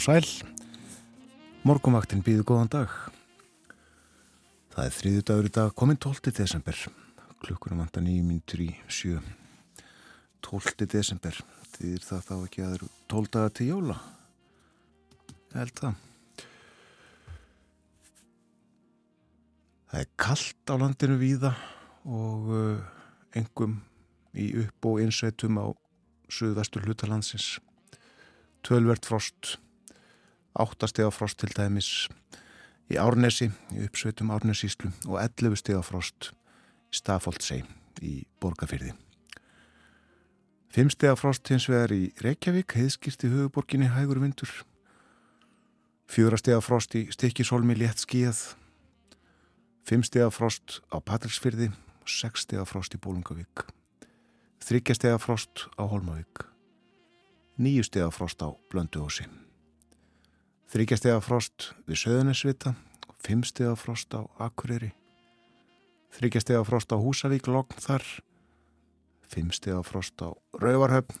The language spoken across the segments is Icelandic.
og sæl. Morgumvaktin býðu góðan dag. Það er þriðu dagur í dag, komin 12. desember. Klukkunum vanda nýjum mínutur í sjö. 12. desember. Þýðir það þá ekki að það eru 12 daga til jóla? Ég held það. Það er kallt á landinu víða og engum í upp- og einsveitum á suðvestur hlutalandsins. Tölvert frost áttastega frost til dæmis í Árnesi, í uppsveitum Árnesíslu og 11 stega frost í Stafóldsei í Borgafyrði. 5 stega frost hins vegar í Reykjavík, heiðskýrt í höfuborginni hægur vindur. 4 stega frost í Stikkisholmi létt skíð. 5 stega frost á Patrísfyrði og 6 stega frost í Bólungavík. 3 stega frost á Holmavík. 9 stega frost á Blönduósi. Þryggjastega frost við Söðunisvita, fimmstega frost á Akureyri, þryggjastega frost á Húsavík, Logn þar, fimmstega frost á Rauvarhöfn,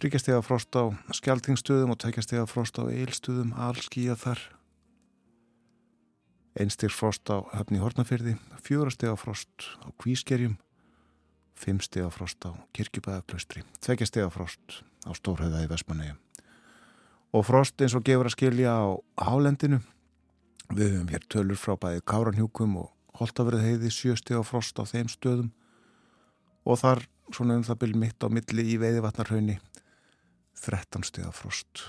þryggjastega frost á Skjaldingstöðum og tækjastega frost á Eilstöðum, Alskíja þar, einstig frost á Höfni Hortnafyrði, fjórastega frost á Kvískerjum, fimmstega frost á Kirkjubæðaklaustri, tveikjastega frost á Stórhauða í Vestmannegjum og frost eins og gefur að skilja á hálendinu. Við höfum hér tölur frá bæði Káranhjúkum og Holtavörð heiði sjösti á frost á þeim stöðum og þar svona um það byrjum mitt á milli í veiðivatnarhaunni 13 steg af frost.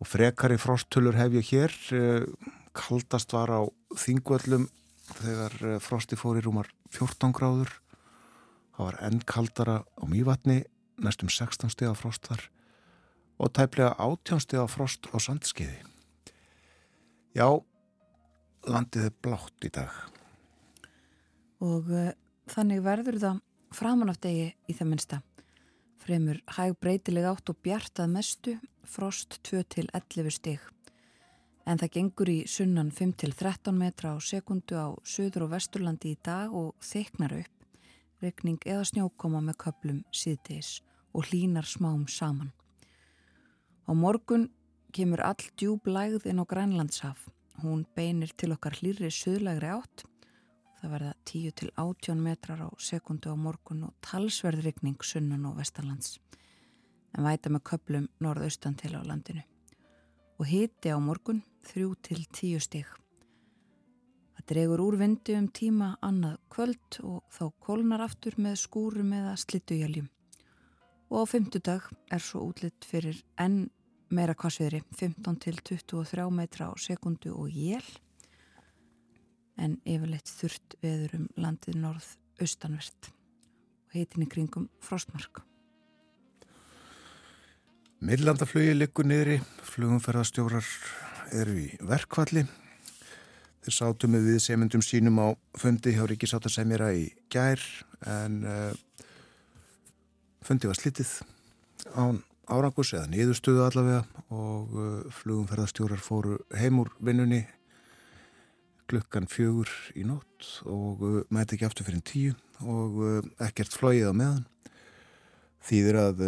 Og frekari frosttölur hef ég hér, eh, kaldast var á þingvöllum þegar eh, frosti fór í rúmar 14 gráður. Það var enn kaldara á mývatni, næstum 16 steg af frost þar og tæplega átjónstega frost og sandskiði. Já, landið er blátt í dag. Og uh, þannig verður það framanáttegi í það minnsta. Fremur hæg breytileg átt og bjartað mestu, frost 2-11 stig. En það gengur í sunnan 5-13 metra á sekundu á söður og vesturlandi í dag og þeiknar upp. Regning eða snjókoma með köplum síðdeis og hlínar smám saman. Á morgun kemur all djúb lægð inn á Grænlandshaf. Hún beinir til okkar hlýri söðlægri átt. Það verða 10 til 18 metrar á sekundu á morgun og talsverðrykning sunnan og vestarlands. En væta með köplum norðaustan til á landinu. Og hiti á morgun 3 til 10 stík. Það dregur úr vindu um tíma annað kvöld og þá kólnar aftur með skúrum eða slittuhjaljum og á fymtudag er svo útlitt fyrir enn meira kvassviðri 15 til 23 metra á sekundu og jél en yfirleitt þurft veður um landið norð austanvert og heitin í kringum frostmark. Millandaflugi liggur niðri. Flugumferðarstjórar eru í verkvalli þeir sátu með við semyndum sínum á fundi hjá Ríkisáttasemjara í gær en uh, fundi var slitið án árangus eða niðurstöðu allavega og uh, flugumferðarstjórar fóru heim úr vinnunni klukkan fjögur í nótt og uh, mæti ekki aftur fyrir tíu og uh, ekkert flóið á meðan. Þýðir að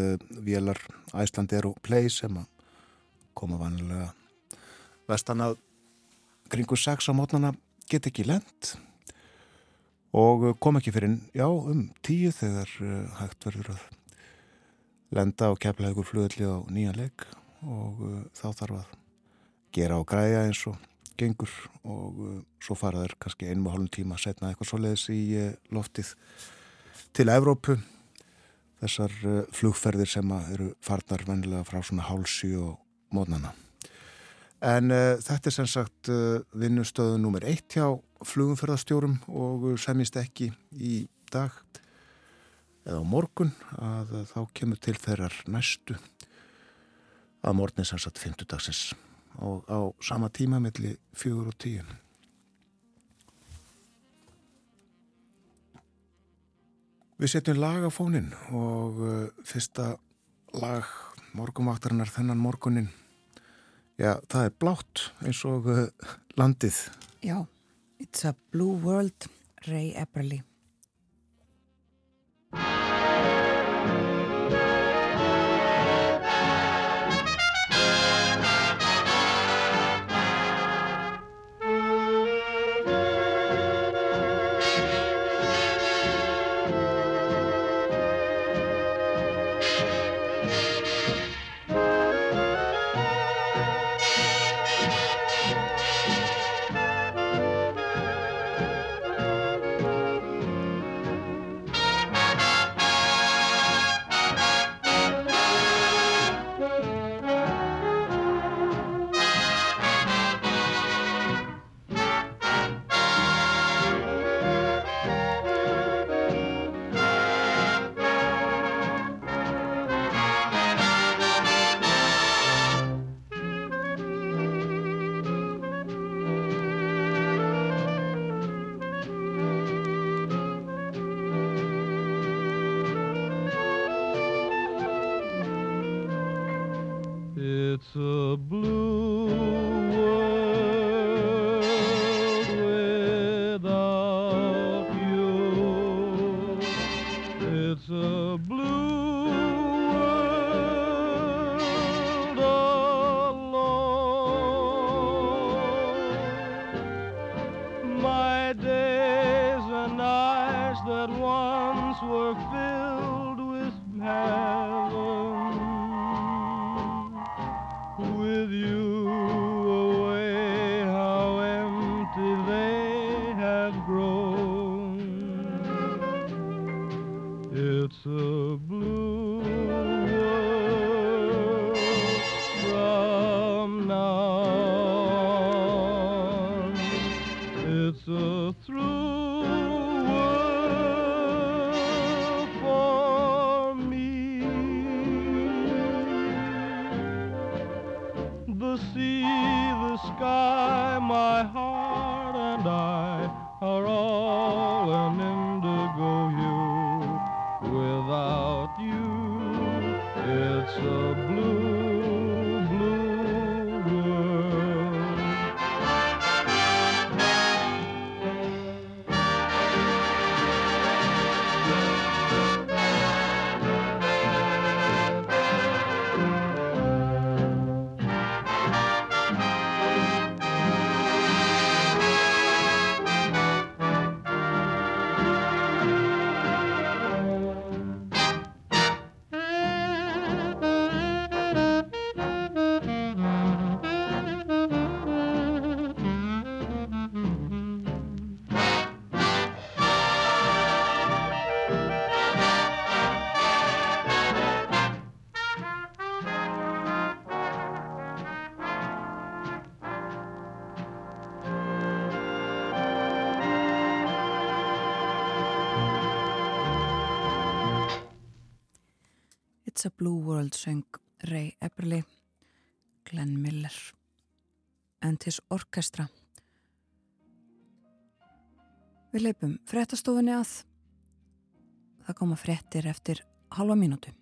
vélar Æsland er og play sem að koma vanlega vestan að kringu 6 á mótnana get ekki lend og kom ekki fyrir já um tíu þegar hægt verður að lenda og kepla ykkur flugulli á nýjan leik og uh, þá þarf að gera og græja eins og gengur og uh, svo fara þær kannski einum og hálfum tíma að setna eitthvað svo leiðis í uh, loftið til Evrópu þessar uh, flugferðir sem eru farnar vennilega frá svona hálsi og mótnana. En uh, þetta er sem sagt uh, vinnustöðu nummer eitt hjá flugumferðarstjórum og semist ekki í dag eða á morgun að þá kemur til þeirrar næstu að morgun er sem sagt 50 dagsins og á sama tíma melli fjögur og tíu. Við setjum lag á fónin og uh, fyrsta lag morgumvaktarinnar þennan morgunin Já, það er blátt eins og uh, landið. Já, It's a Blue World, Ray Eberly. Blue World söng Ray Eberly, Glenn Miller and his orkestra. Við leipum frettastofunni að það koma frettir eftir halva mínútu.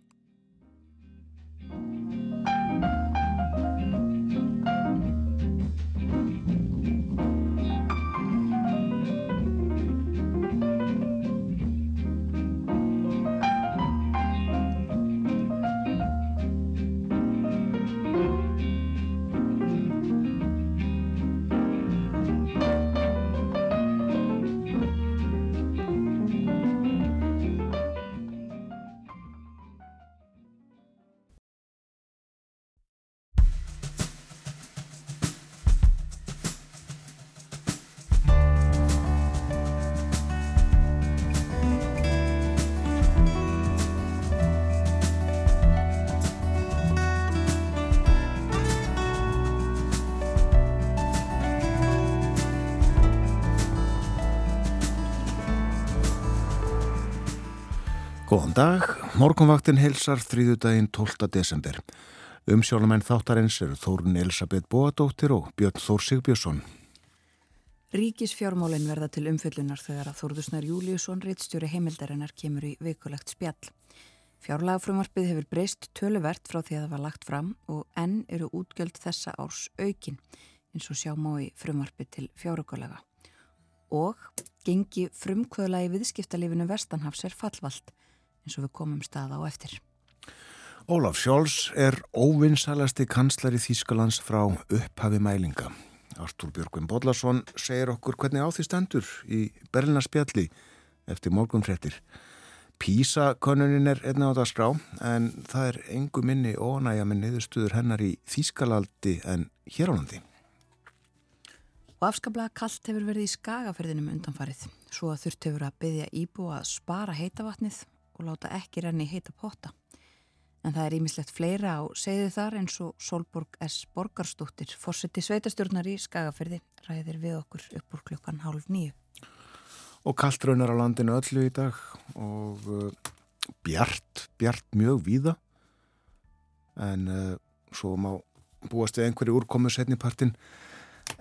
Góðan dag, morgunvaktin heilsar þrýðu daginn 12. desember. Umsjónamenn þáttarins eru Þórun Elisabeth Boadóttir og Björn Þór Sigbjörnsson. Ríkisfjármálinn verða til umfyllunar þegar að Þórðusnar Júliusson, reittstjóri heimildarinnar, kemur í vikulegt spjall. Fjárlagafrumarpið hefur breyst töluvert frá því að það var lagt fram og enn eru útgjöld þessa árs aukin eins og sjá í frumarpið til fjárökulega. Og gengi frumkvöðla í viðskiptalífinu Vestanhafs er fallvalt eins og við komum stað á eftir. Ólaf Sjóls er óvinnsalasti kanslari Þýskalands frá upphafi mælinga. Artúr Björgvin Bodlason segir okkur hvernig á því standur í Berlinarspjalli eftir morgunfrettir. Písa-konunin er einna á það skrá en það er engu minni ónægja með niðurstuður hennar í Þýskalaldi en hér á landi. Og afskaplega kallt hefur verið í skagaferðinum undanfarið, svo að þurft hefur að byggja íbú að spara heitavatnið og láta ekki renni heita potta. En það er ímislegt fleira á segðu þar eins og Solborg S. Borgarstóttir, fórseti sveitastjórnar í Skagaferði, ræðir við okkur upp úr klukkan hálf nýju. Og kallt raunar á landinu öllu í dag og uh, bjart, bjart mjög víða en uh, svo má búast við einhverju úrkomu setnipartin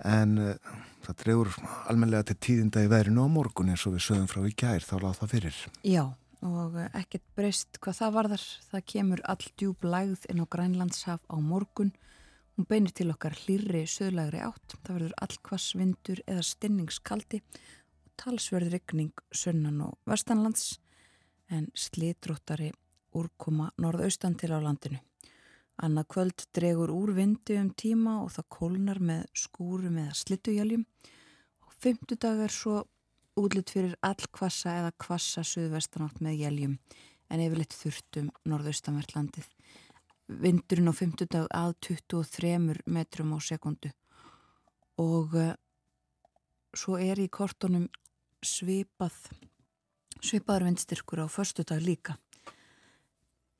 en uh, það drefur almenlega til tíðinda í verinu á morgun eins og við sögum frá í gær þá láð það fyrir. Já og eh, ekkert breyst hvað það varðar. Það kemur all djúb lægð inn á Grænlandshaf á morgun. Hún beinir til okkar hlýrri söðlagri átt. Það verður allkvass vindur eða stinningskaldi og talsverður ykning sunnan og vestanlands en slítróttari úrkoma norðaustan til á landinu. Annað kvöld dregur úr vindi um tíma og það kólnar með skúrum eða slittuhjaljum og fymtudag er svo útlitt fyrir all kvassa eða kvassa suðvestanátt með jæljum en yfirleitt þurftum norðaustanvertlandið. Vindurinn á 50 dag að 23 metrum á sekundu og uh, svo er í kortunum svipað svipaður vindstyrkur á förstu dag líka.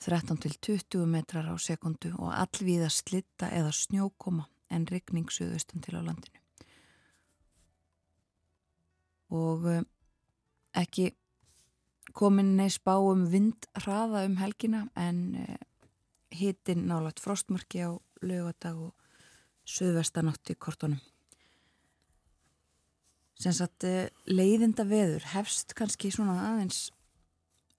13 til 20 metrar á sekundu og allvíða slitta eða snjókoma en rigning suðaustan til á landinu og eh, ekki komin neins bá um vindhraða um helgina en eh, hitin nálagt frostmarki á lögadag og söðvestanátt í kortunum. Sens að eh, leiðinda veður hefst kannski svona aðeins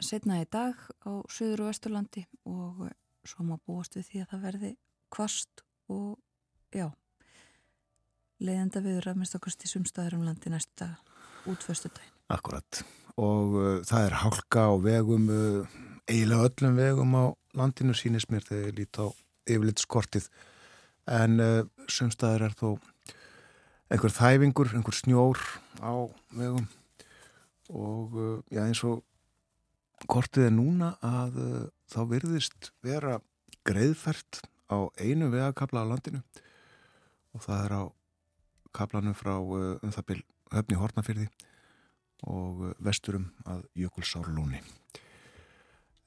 setna í dag á söður og vesturlandi og svo má búast við því að það verði kvast og já, leiðinda veður að mista kosti sumstaður um landi næstu daga útföstu dæn. Akkurat. Og uh, það er hálka á vegum, uh, eiginlega öllum vegum á landinu sínist mér þegar ég lít á yfirleitt skortið en uh, sömstaður er þó einhver þæfingur, einhver snjór á vegum. Og uh, já eins og kortið er núna að uh, þá virðist vera greiðfært á einu vegakabla á landinu. Og það er á kablanum frá uh, um það byrj höfni Hortnafyrði og vesturum að Jökulsárlóni.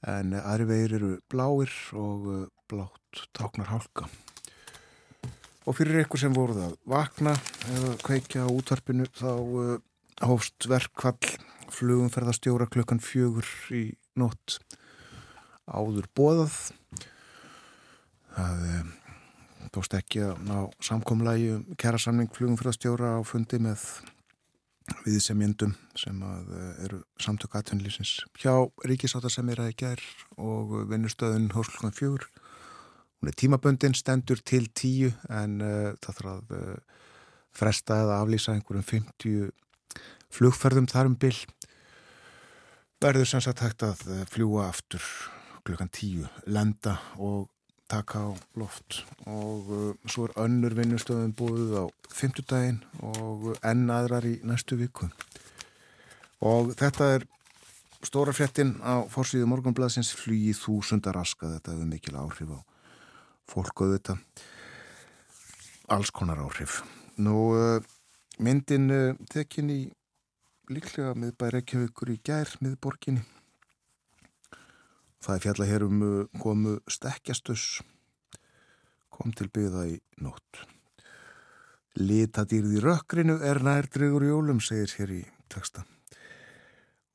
En aðri vegir eru bláir og blátt táknar hálka. Og fyrir ykkur sem voruð að vakna eða kveikja á útvarpinu þá uh, hófst verkvall flugumferðastjóra klukkan fjögur í nótt áður bóðað. Það tókst ekki að ná samkomlægi um kærasamning flugumferðastjóra á fundi með við sem sem eh, eru samtök aðtönlýsins hjá Ríkisáta sem er að gær og vinnustöðun Hórsklokkan fjögur. Hún er tímaböndin, stendur til tíu en uh, það þarf að uh, fresta eða aflýsa einhverjum 50 flugferðum þar um byll verður sem sagt hægt að fljúa aftur klukkan tíu, lenda og taka á loft. Og uh, svo er önnur vinnustöðum búið á fymtudaginn og enn aðrar í næstu viku. Og þetta er stóra fjettin á fórsvíðu morgunblæðsins flugi þúsundar aska þetta hefur mikil áhrif á fólk og þetta alls konar áhrif. Nú uh, myndin uh, tekin í líklega miðbæri Reykjavíkur í gær miðborginni Það er fjalla hér um uh, komu stekkjastus, kom til byggða í nótt. Litadýrði rökkrinu er nærdregur jólum, segir hér í texta.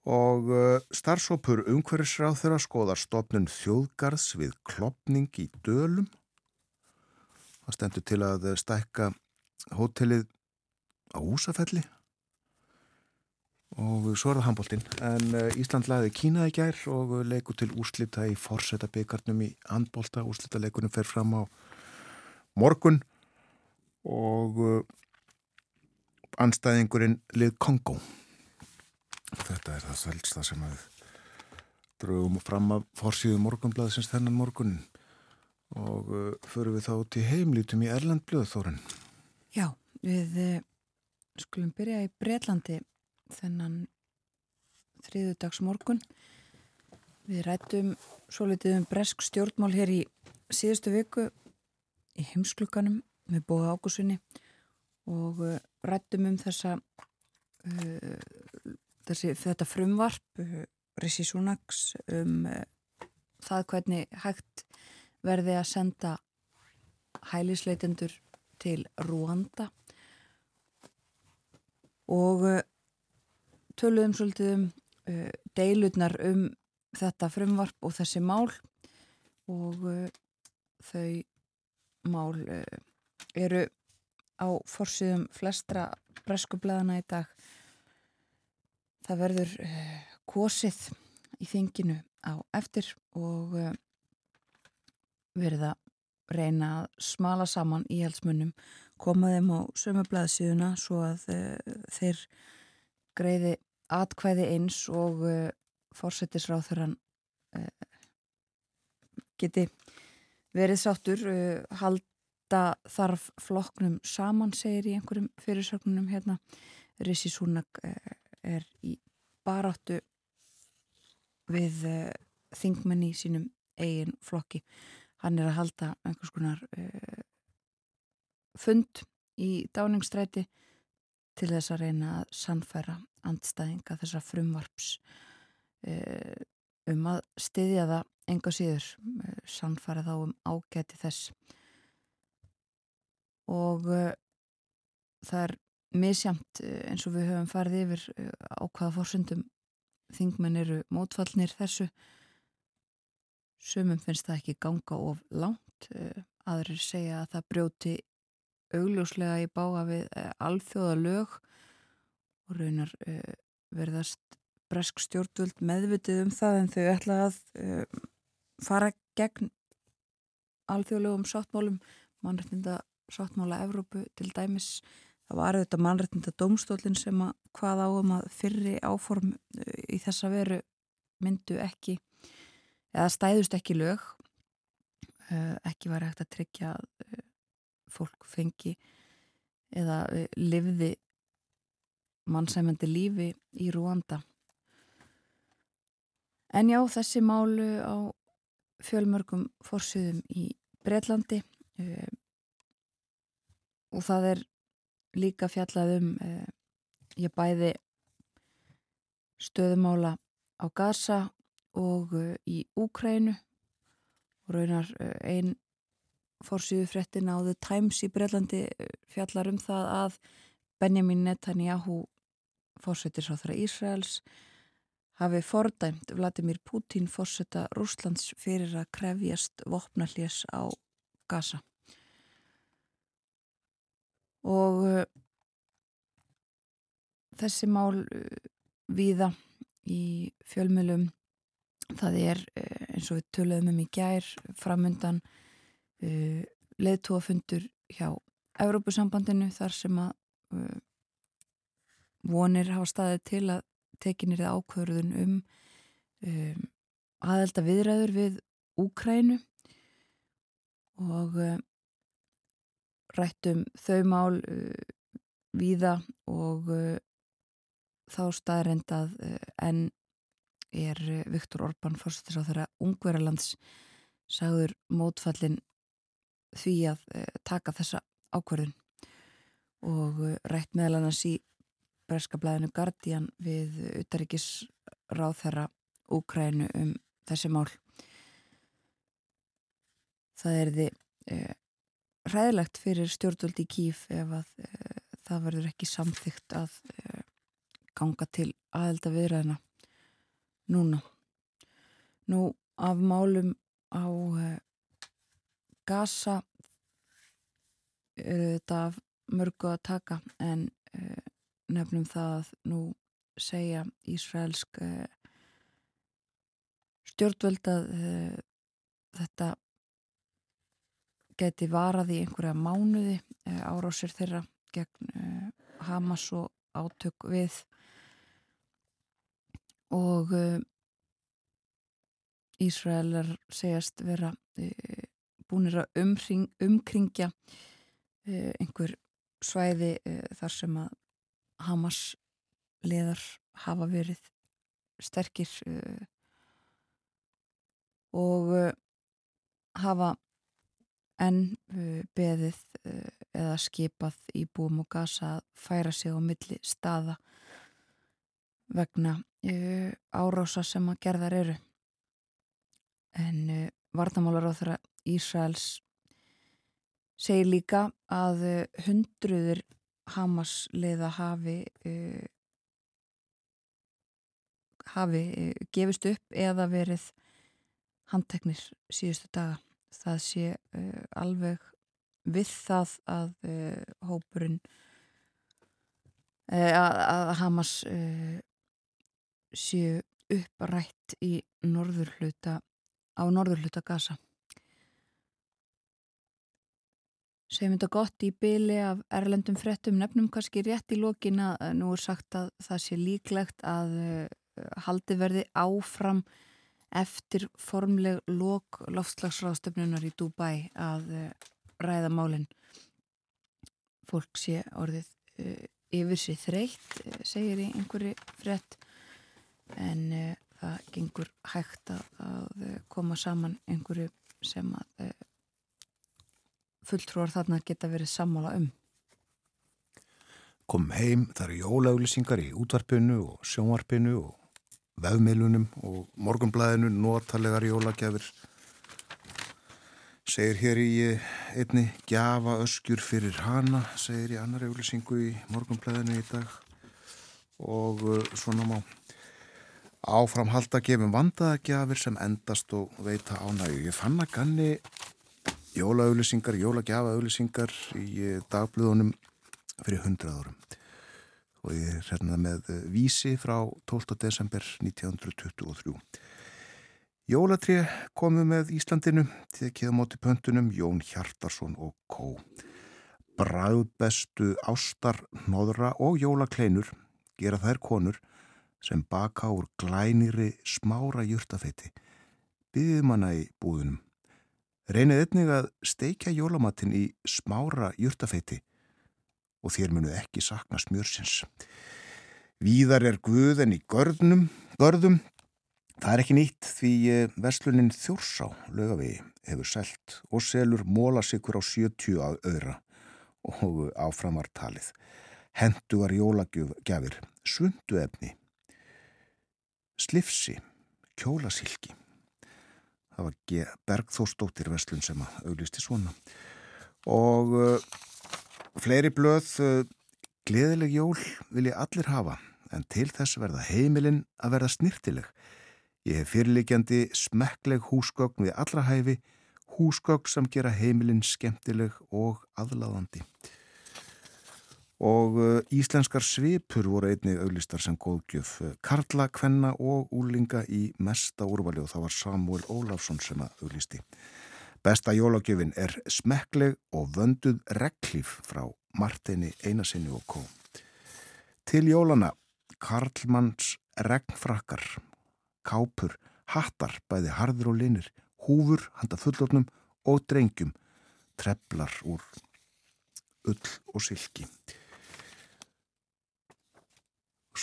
og uh, starfsópur umhverfisráð þeirra skoðar stopnun þjóðgarðs við klopning í dölum. Það stendur til að stækka hótelið á Húsafelli og svo er það handbóltinn. En uh, Ísland laði Kína í gær og leikur til úrslita í forsetta byggarnum í handbólta. Úrslita leikunum fer fram á morgun og uh, anstæðingurinn lið Kongo. Þetta er það sælsta sem að draugum fram af forsíðu morgunblæðsins þennan morgun og uh, förum við þá til heimlítum í Erlandblöð Þórun. Já, við skulum byrja í Breitlandi þennan þriðudags morgun. Við rættum svo litið um bresk stjórnmál hér í síðustu viku í heimsklukanum með bóða ágúsunni og uh, rættum um þessa uh, þessi, þetta frumvarp uh, Rissi Súnaks um uh, það hvernig hægt verði að senda hælisleitendur til Rúanda og töluðum svolítið um uh, deilutnar um þetta frumvarp og þessi mál og uh, þau mál uh, eru á forsiðum flestra breskublaðana í dag. Það verður uh, kosið í þinginu á eftir og uh, verið að reyna að smala saman í helsmunum koma þeim á sömublaðsíðuna svo að uh, þeir greiði atkvæði eins og uh, fórsetisráþurann geti verið sáttur halda þarf flokknum saman segir í einhverjum fyrirsögnunum hérna Rissi Súnak er í baráttu við uh, þingmenni í sínum eigin flokki. Hann er að halda einhvers konar uh, fund í dáningstræti til þess að reyna að sannfæra andstæðinga þessar frumvarps uh, um að styðja það enga síður, sannfæra þá um ágæti þess. Og það er misjamt eins og við höfum farið yfir á hvaða fórsöndum þingmenn eru mótfallnir þessu. Sumum finnst það ekki ganga of langt aðrir segja að það brjóti augljóslega í bága við alþjóða lög og raunar verðast bresk stjórnvöld meðvitið um það en þau ætla að fara gegn alþjóðlegum sáttmálum mannrættinda sáttmála Evrópu til dæmis. Það var auðvitað mannrættinda domstólinn sem að hvað áum að fyrri áform í þessa veru myndu ekki eða stæðust ekki lög ekki var hægt að tryggja að fólk fengi eða livði mannsæmandi lífi í Rúanda. En já þessi málu á fjölmörgum fórsöðum í Breitlandi og það er líka fjallað um ég bæði stöðumála á Gaza og í Úkrænu og raunar einn fórsýðu fréttin á The Times í Breitlandi fjallar um það að Benjamin Netanyahu fórsættisráþara Ísraels hafi fordæmt Vladimir Putin fórsætta Rúslands fyrir að krefjast vopnallés á Gaza. Og uh, þessi mál uh, víða í fjölmjölum það er uh, eins og við töluðum um í gær framundan leðtúafundur hjá Európusambandinu þar sem að vonir hafa staðið til að tekinir það ákvörðun um, um aðelda viðræður við Úkrænu og uh, rættum þau mál uh, víða og uh, þá staðrendað en er Viktor Orbán fórsættis á þeirra Ungverðarlands sagður mótfallin því að taka þessa ákvörðun og rætt meðal annars í breskablaðinu Guardian við utaríkis ráðherra Úkrænu um þessi mál það er því eh, ræðilegt fyrir stjórnvöldi Kíf ef að eh, það verður ekki samþygt að eh, ganga til aðelda viðræðina núna. Nú af málum á uh, Gaza eru þetta mörgu að taka en uh, nefnum það að nú segja Ísraelsk uh, stjórnvöld að þetta geti varað í einhverja mánuði árásir þeirra gegn Hamas og átök við. Og uh, Ísraelar segjast vera uh, búinir að umring, umkringja uh, einhver svæði þar sem að Hamas leðar hafa verið sterkir og hafa enn beðið eða skipað í búum og gasa að færa sig á milli staða vegna uh, árása sem að gerðar eru. En uh, vartamálar á þeirra Ísraels segir líka að uh, hundruður Hamas leiða hafi hafi gefist upp eða verið handteknir síðustu daga. Það sé alveg við það að hópurinn að, að Hamas séu upprætt í norðurhluta á norðurhluta Gaza segjum þetta gott í byli af erlendum frettum nefnum kannski rétt í lókin að nú er sagt að það sé líklegt að uh, haldi verði áfram eftir formleg lók loftslagsráðstöfnunar í Dubai að uh, ræða málinn fólk sé orðið uh, yfir sig þreytt segir í einhverju frett en það gengur hægt að, eh, koma saman einhverju sem að fulltrúar þarna geta verið sammála um. Kom heim, það eru jólauglissingar í útvarpinu og sjónvarpinu og vefmiðlunum og morgunblæðinu, notalegar jólagjafir. Segir hér í einni gjafa öskjur fyrir hana, segir í annar auglisingu í morgunblæðinu í dag og svona má áfram halda að gefa vandaðagjafir sem endast og veita ánægu. Ég fann að ganni jólaauðlisingar, jólagjafaauðlisingar í eh, dagblöðunum fyrir hundrað árum og ég er hérna með eh, vísi frá 12. desember 1923. Jólatri komu með Íslandinu til að keða móti pöntunum Jón Hjartarsson og Kó. Bræðbestu ástar, nóðra og jólakleinur gera þær konur sem baka úr glæniri smára júrtafeiti. Byðið manna í búðunum. Reynið einnig að steikja jólamatinn í smára júrtafeiti og þér munu ekki sakna smjörsins. Víðar er guðen í görðnum, görðum. Það er ekki nýtt því eh, verslunin Þjórsá lögavegi hefur selt og selur mólasíkur á 70 að öðra og áframartalið. Hendugar jólagjafir, sundu efni slifsi, kjólasilki. Það var Bergþórsdóttir Veslun sem að auglisti svona. Og uh, fleiri blöð, uh, gleðileg jól vil ég allir hafa, en til þess verða heimilinn að verða snirtileg. Ég hef fyrirlikjandi smekkleg húsgögn við allra hæfi, húsgögn sem gera heimilinn skemmtileg og aðláðandi og uh, íslenskar svipur voru einni auglistar sem góðgjöf Karla, Kvenna og Úlinga í mesta úrvali og það var Samuel Ólafsson sem að auglisti. Besta jólagjöfin er smekkleg og vönduð reglíf frá Martini Einarsinni og Kó. Til jólana Karlmanns regnfrakkar, kápur, hattar, bæði harður og linir, húfur, handa fullornum og drengjum, treflar úr ull og silki.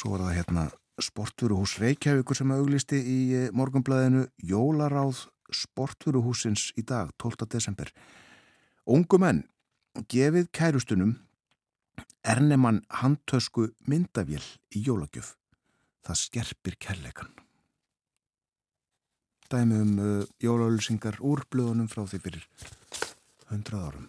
Svo er það hérna Sportfuruhús Reykjavíkur sem auglisti í eh, morgunblæðinu Jólaráð Sportfuruhúsins í dag, 12. desember. Ungu menn, gefið kærustunum ernemann handtösku myndavél í jólagjöf. Það skerpir kærleikan. Dæmi um uh, jólaulsingar úr blöðunum frá því fyrir 100 árum.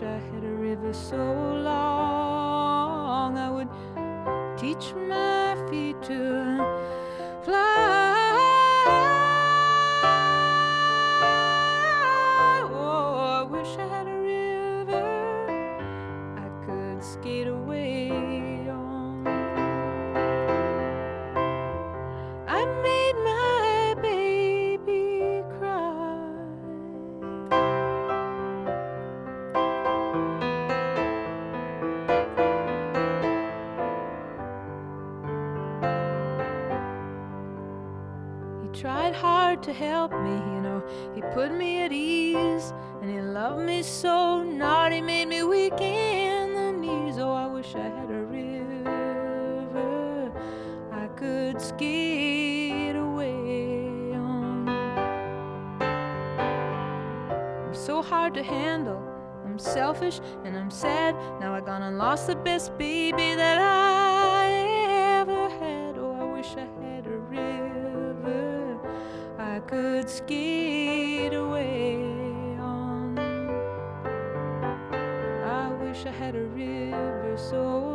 wish I had a river so long put me at ease, and he loved me so. Naughty made me weak in the knees. Oh, I wish I had a river I could skate away on. I'm so hard to handle. I'm selfish and I'm sad. Now I've gone and lost the best baby that I ever had. Oh, I wish I had a river I could skate so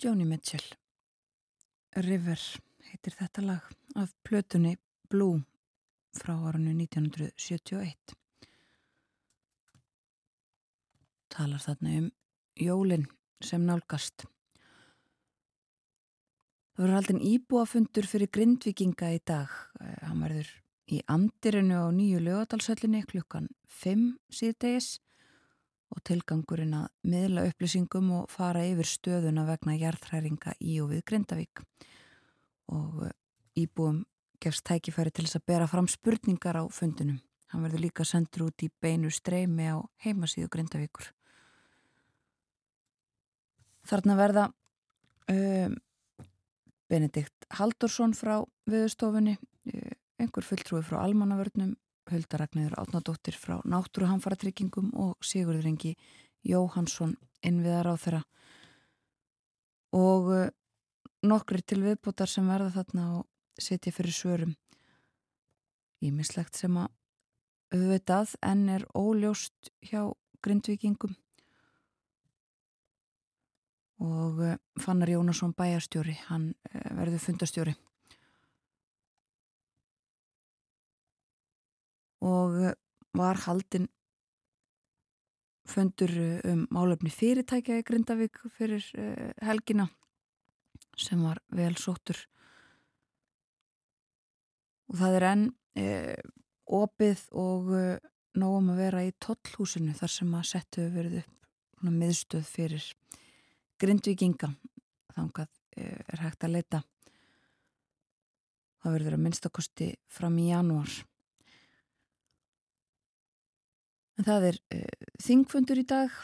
Joni Mitchell. River heitir þetta lag af plötunni Blue frá árunni 1971 talar þarna um jólin sem nálgast. Það verður haldin íbúafundur fyrir grindvikinga í dag. Eh, hann verður í andirinu á nýju lögadalsöllinni klukkan 5 síðdegis og tilgangurinn að miðla upplýsingum og fara yfir stöðuna vegna jarðhræringa í og við Grindavík og eh, íbúum gefst tækifæri til þess að bera fram spurningar á fundunum. Hann verður líka sendur út í beinu streymi á heimasíðu Grindavíkur. Þarna verða um, Benedikt Haldursson frá viðstofunni, uh, einhver fulltrúi frá almannavörnum, Huldaragniður Átnadóttir frá Náttúruhamfaratryggingum og Sigurður Engi Jóhansson innviðar á þeirra og uh, nokkri til viðbútar sem verða þarna og setja fyrir svörum. Ímislegt sem að auðvitað en er óljóst hjá grindvikingum og uh, Fannar Jónasson bæjarstjóri, hann uh, verður fundastjóri og var haldinn fundur um málefni fyrirtækja í Grindavík fyrir helgina sem var vel sóttur. Og það er enn eh, opið og eh, nógum að vera í tollhúsinu þar sem að settu verið upp miðstöð fyrir grindvikinga þangað eh, er hægt að leita. Það verður að minnstakosti fram í janúar en það er eh, þingfundur í dag.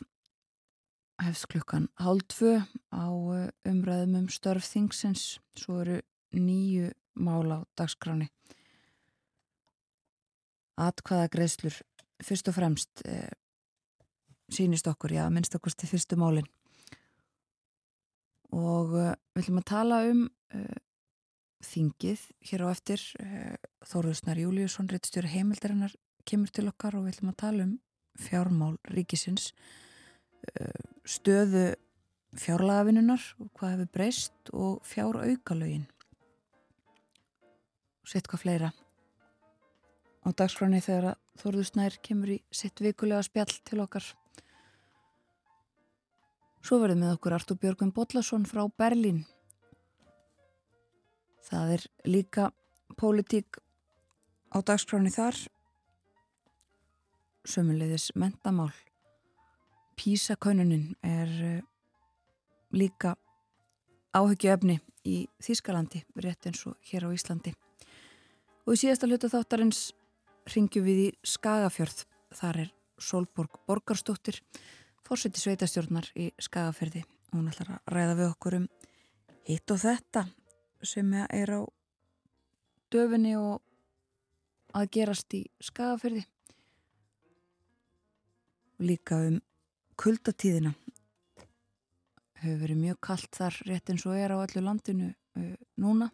Hefst klukkan hálf tvö á eh, umræðum um störf þingsins. Svo eru nýju mál á dagskráni atkvaða greiðslur fyrst og fremst eh, sínist okkur, já, minnst okkur til fyrstu málinn og uh, við ætlum að tala um uh, þingið hér á eftir. Uh, Þóruðsnar Júliusson, réttstjóri heimildarinnar kemur til okkar og við ætlum að tala um fjármál ríkisins stöðu fjárlagavinunar og hvað hefur breyst og fjár aukalögin og sitt hvað fleira á dagskráni þegar Þóruðsnær kemur í sitt vikulega spjall til okkar Svo verðum við okkur Artur Björgum Bodlason frá Berlín. Það er líka pólitík á dagskráni þar. Sömulegðis mentamál. Písakaununin er eh, líka áhyggjöfni í Þískalandi, rétt eins og hér á Íslandi. Og í síðasta hlutu þáttarins ringjum við í Skagafjörð. Þar er Solborg Borgarstóttir fórseti sveitastjórnar í Skagaferði og hún ætlar að ræða við okkur um hitt og þetta sem er á döfinni og að gerast í Skagaferði og líka um kuldatíðina. Hefur verið mjög kallt þar rétt eins og er á allu landinu uh, núna.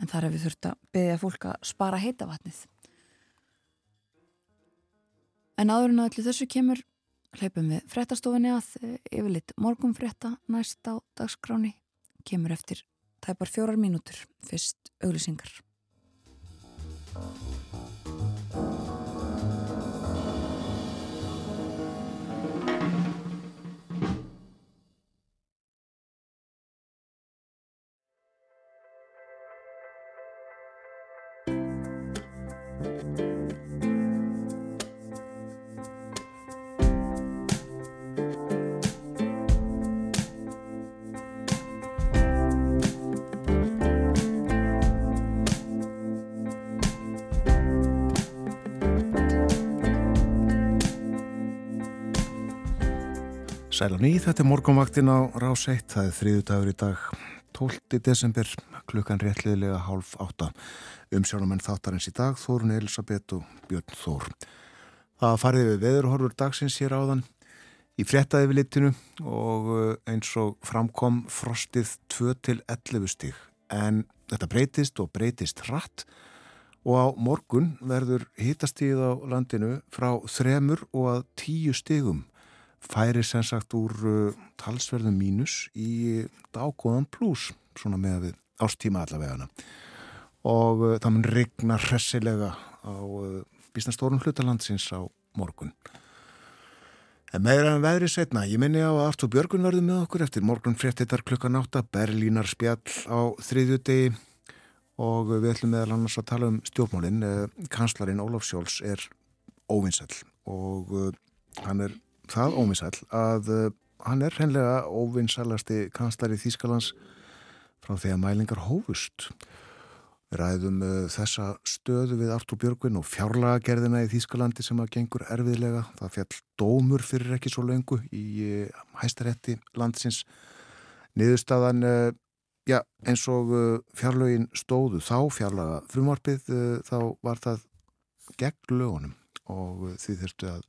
En þar hefur þurft að beðja fólk að spara heita vatnið En áður en að allir þessu kemur hlaupum við frettastofinni að eh, yfirleitt morgum fretta næst á dagskráni kemur eftir tæpar fjórar mínútur. Fyrst auglisingar. Sæl og ný, þetta er morgunvaktin á Rás 1, það er þriðu dagur í dag 12. desember, klukkan réttliðilega hálf átta. Um sjónumenn þáttarins í dag, Þórun Elisabeth og Björn Þór. Það farið við veðurhorfur dagsins hér áðan í frettaði við litinu og uh, eins og framkom frostið 2-11 stíg en þetta breytist og breytist hratt og á morgun verður hitastíð á landinu frá þremur og að tíu stígum færi sem sagt úr uh, talsverðum mínus í dágóðan pluss svona með við ástíma allavegana. Og uh, það mun regna hressilega á uh, bísnastórun hlutalandsins á morgun. En meira en veðri setna ég minni á að Artur Björgun verður með okkur eftir morgun fréttitar klukkan átta Berlínar spjall á þriðju degi og við ætlum meðal annars að tala um stjórnmálinn uh, kanslarinn Ólaf Sjóls er óvinsall og uh, hann er það ómisall að uh, hann er hreinlega óvinnsalasti kanslari Þýskalands frá því að mælingar hófust. Ræðum uh, þessa stöðu við Artur Björgvin og fjárlagagerðina í Þýskalandi sem að gengur erfiðlega. Það fjall dómur fyrir ekki svo lengu í uh, hæstarétti landsins. Niðurstaðan, já, eins og fjárlögin stóðu þá fjárlaga frumarpið, þá var það gegn lögunum og því þurftu að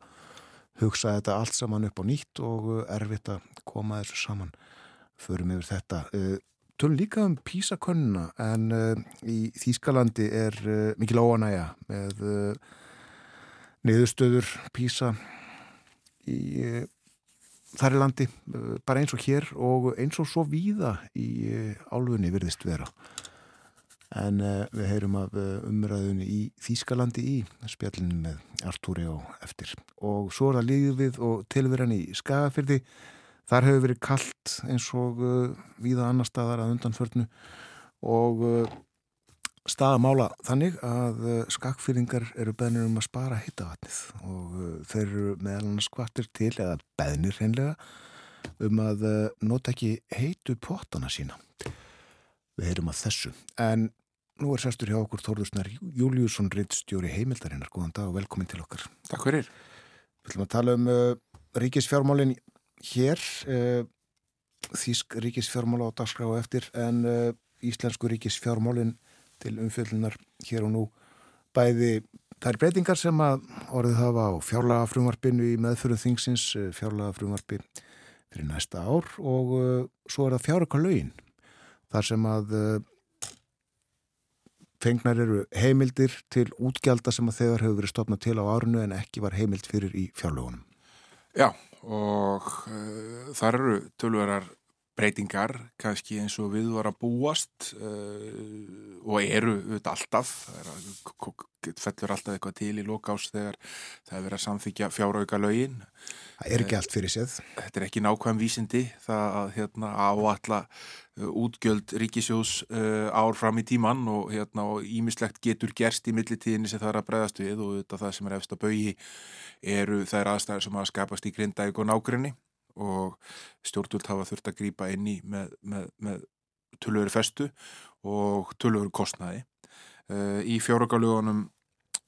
hugsa þetta allt saman upp á nýtt og uh, erfitt að koma þessu saman. Förum yfir þetta. Uh, tölum líka um písakonnuna en uh, í Þýskalandi er mikil óanæja með niðurstöður písa í þar í landi bara eins og hér og eins og svo víða í álfunni virðist vera en uh, við heyrum af uh, umræðunni í Þýskalandi í spjallinu með Artúri og eftir. Og svo er það lífið og tilveran í Skagafyrði þar hefur verið kallt eins og uh, víða annar staðar að undanförnu. Og staðamála þannig að skakfyrringar eru beðnir um að spara hittavatnið og þeir eru meðal annars kvartir til eða beðnir hreinlega um að nota ekki heitu pottana sína. Við heyrum að þessu. En nú er sestur hjá okkur Þórðursnar Júliusson Rittstjóri heimildarinnar. Góðan dag og velkomin til okkar. Takk fyrir. Við ætlum að tala um uh, ríkisfjármálin hér uh, Þísk ríkisfjármála á dagskrá og eftir en uh, Íslensku ríkisfjármálin til umfjöldunar hér og nú. Bæði þær breytingar sem að orðið hafa á fjárlaga frumvarpinu í meðförum þingsins, fjárlaga frumvarpi fyrir næsta ár og svo er það fjáröka laugin þar sem að fengnar eru heimildir til útgjalda sem að þegar hefur verið stopnað til á árunu en ekki var heimild fyrir í fjárlögunum. Já og uh, þar eru tölverar breytingar kannski eins og við var að búast uh, og eru auðvitað alltaf. Fellur alltaf eitthvað til í lokás þegar það er verið að samþykja fjárauka lögin Það er ekki allt fyrir séð. Þetta er ekki nákvæm vísindi það að hérna, áalla uh, útgjöld ríkisjós uh, ár fram í tíman og ímislegt hérna, getur gerst í millitíðinni sem það er að bregðast við og auðvitað það sem er eftir að bauði eru þær aðstæðar sem að skapast í grindaug og nákrenni og stjórnvöld hafa þurft að grýpa inn í með, með, með tölvöru festu og tölvöru kostnaði. Uh, í fjárökkalögunum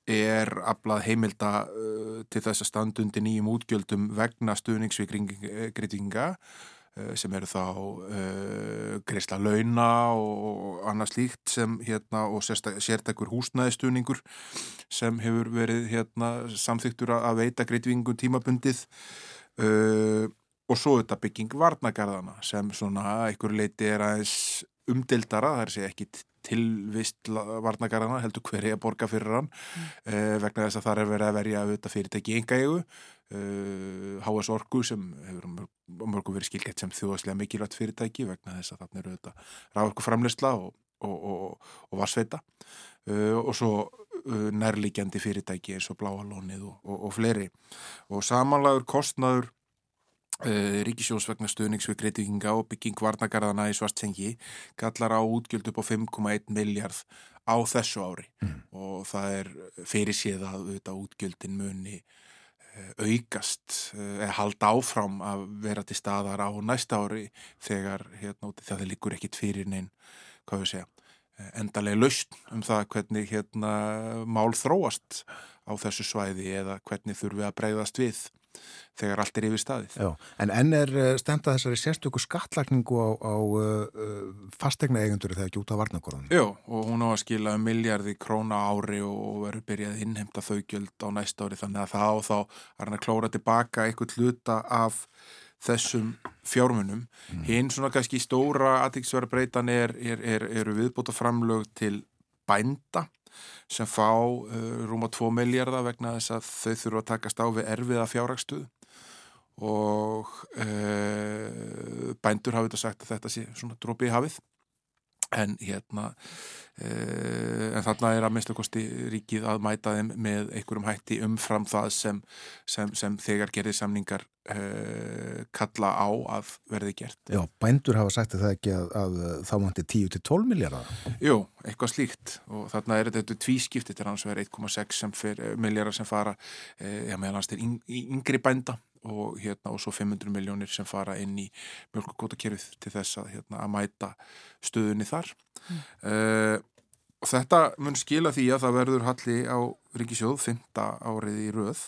er aflað heimilda uh, til þess að standundi nýjum útgjöldum vegna stuðningsvíkringa uh, sem eru þá greiðsla launa og annað slíkt sem hérna og sérstakur húsnæðistuðningur sem hefur verið hérna samþyktur að veita greiðvingum tímabundið og og svo þetta bygging varnagarðana sem svona einhver leiti er aðeins umdildara, það er sér ekki tilvist varnagarðana, heldur hverja borga fyrir hann. Mm. uh, vegna þess að það er verið að verja auðvitað fyrirtæki uh, eh, HS Orgu sem hefur mörgum verið skilgett sem þjóðaslega mikilvægt fyrirtæki vegna þess að þarna eru auðvitað ráðorku framleysla og, og, og, og varsveita uh, og svo nærlíkjandi fyrirtæki eins og Bláalónið og fleiri. Og samanlagur kostnaður Ríkisjós vegna stuðnings við greitinga og bygging varnagarðana í svartsengi kallar á útgjöld upp á 5,1 miljard á þessu ári mm. og það er fyrir séð að auðvitað útgjöldin muni uh, aukast uh, eða halda áfram að vera til staðar á næsta ári þegar hérna, það líkur ekkit fyrir neinn, endalega laust um það hvernig hérna, mál þróast á þessu svæði eða hvernig þurfum við að breyðast við þegar allt er yfir staðið. Já, en enn er eh, stendað þessari sérstöku skattlagningu á, á uh, fastegna eigendur þegar ekki út á varnakorðunum. Já, og hún á að skila miljardi króna ári og verður byrjað að innhemta þau gjöld á næsta ári þannig að þá þá er hann að klóra tilbaka eitthvað hluta af þessum fjármunum. Mm. Hinn svona kannski stóra aðtíksverða breytan er, er, er, eru viðbúta framlög til bænda sem fá uh, rúma 2 miljardar vegna þess að þau þurfa að takast á við erfiða fjárrakstuð og uh, bændur hafið þetta sagt að þetta sé svona drópi í hafið en hérna uh, en þarna er að minnstakosti ríkið að mæta þeim með einhverjum hætti umfram það sem, sem, sem þegar gerir samningar uh, kalla á að verði gert. Já, bændur hafa sagt að það ekki að, að þá mætti 10-12 miljardar. Jú, eitthvað slíkt og þarna er þetta tvískipt, þetta er hans verið 1,6 miljardar sem fara, uh, já meðan hans er yngri bænda og, hérna, og svo 500 miljónir sem fara inn í mjölkugótakerfið til þess að, hérna, að mæta stöðunni þar mm. uh, og þetta mun skila því að það verður halli á Ríkisjóð 5. árið í röð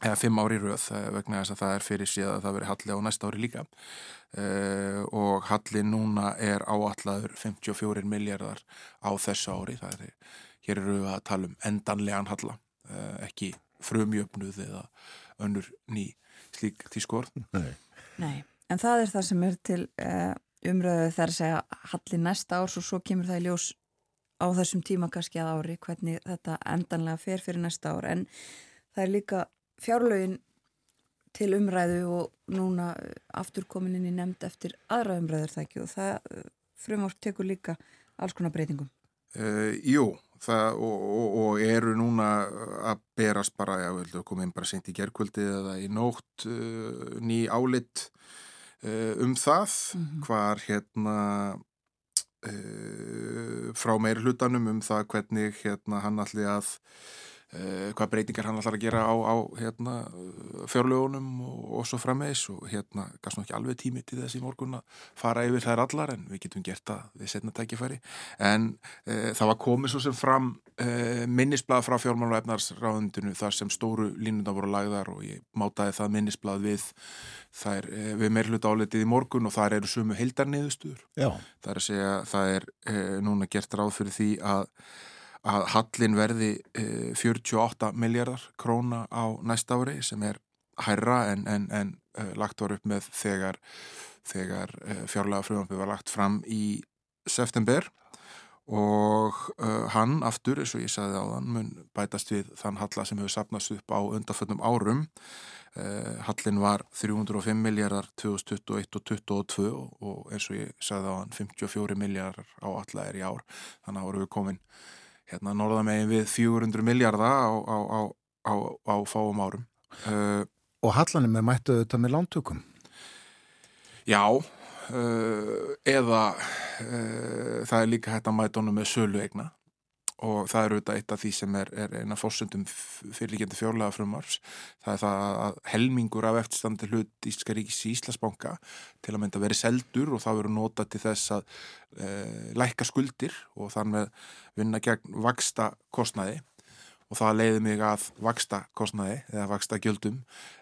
eða 5 ári í röð eh, vegna þess að það er fyrir síðan að það veri halli á næsta ári líka uh, og halli núna er áallaður 54 miljardar á þessu ári það er, hér eru við að tala um endanlegan halla uh, ekki frumjöfnuð eða önnur ný slík tískor Nei. Nei, en það er það sem er til uh, umröðu þar að segja hallið næsta árs og svo kemur það í ljós á þessum tíma kannski að ári hvernig þetta endanlega fer fyrir næsta ár. En það er líka fjárlögin til umræðu og núna aftur komin inn í nefnd eftir aðra umræður það ekki og það frumvárt tekur líka alls konar breytingum. Uh, jú, það, og, og, og eru núna að berast bara, já, við komum bara sent í gerkvöldi eða í nótt uh, ný álit uh, um það, mm -hmm. hvar hérna frá meir hlutanum um það hvernig hérna hann allir að Uh, hvað breytingar hann ætlar að gera á, á hérna, fjárlögunum og, og svo frammeðis og hérna gafst nú ekki alveg tími til þess í morgun að fara yfir þær allar en við getum gert það við setna tækifæri. En uh, það var komið svo sem fram uh, minnisblad frá fjármálu og efnarsráðundinu þar sem stóru línundar voru lagðar og ég mátaði það minnisblad við þær, við meirluta áletið í morgun og þar eru sumu heildarniðustuður það er að segja það er núna gert ráð fyrir því að að hallin verði 48 eh, miljardar króna á næsta ári sem er hærra en, en, en uh, lagt var upp með þegar, þegar uh, fjárlega frumvampið var lagt fram í september og hann aftur, eins og ég sagði á þann, mun bætast við þann halla sem hefur sapnast upp á undanföldum árum. Hallin var 305 miljardar 2021 og 2022 og eins og ég sagði á þann 54 miljardar á alla er í ár, þannig að voru við komin hérna norðamegin við 400 miljardar á, á, á, á fáum árum. Uh, og hallanum er mættuð þetta með lántökum? Já, uh, eða uh, það er líka hægt að mæta honum með sölu egna og það er auðvitað eitt af því sem er, er eina fórsöndum fyrirlíkjandi fjárlega frumvars það er það að helmingur af eftirstandi hlut Íslandska ríkis í Íslandsbanka til að mynda verið seldur og það verið nota til þess að e, lækka skuldir og þann með vinna gegn vaksta kostnaði og það leiði mig að vaksta kostnaði eða vaksta gjöldum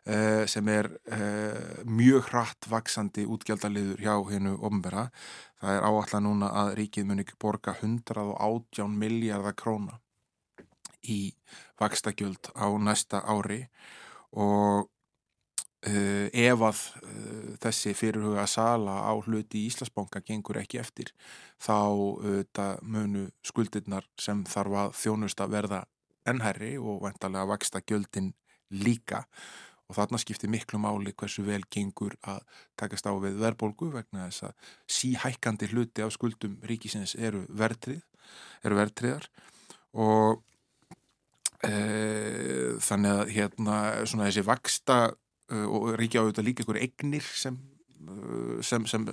eh, sem er eh, mjög hratt vaksandi útgjaldaliður hjá hennu ofnbæra. Það er áallega núna að ríkið muni borga 118 miljardar króna í vaksta gjöld á næsta ári og Uh, ef að uh, þessi fyrirhuga sala á hluti í Íslandsbanka gengur ekki eftir þá uh, munu skuldirnar sem þarf að þjónusta verða ennherri og vantarlega vaksta gjöldin líka. Og þarna skiptir miklu máli hversu vel gengur að takast á við verðbólgu vegna þess að síhækkandi hluti af skuldum ríkisins eru verðtrið, eru verðtriðar og e, þannig að hérna svona þessi vaksta e, og ríkja á auðvitað líka ykkur egnir sem sem, sem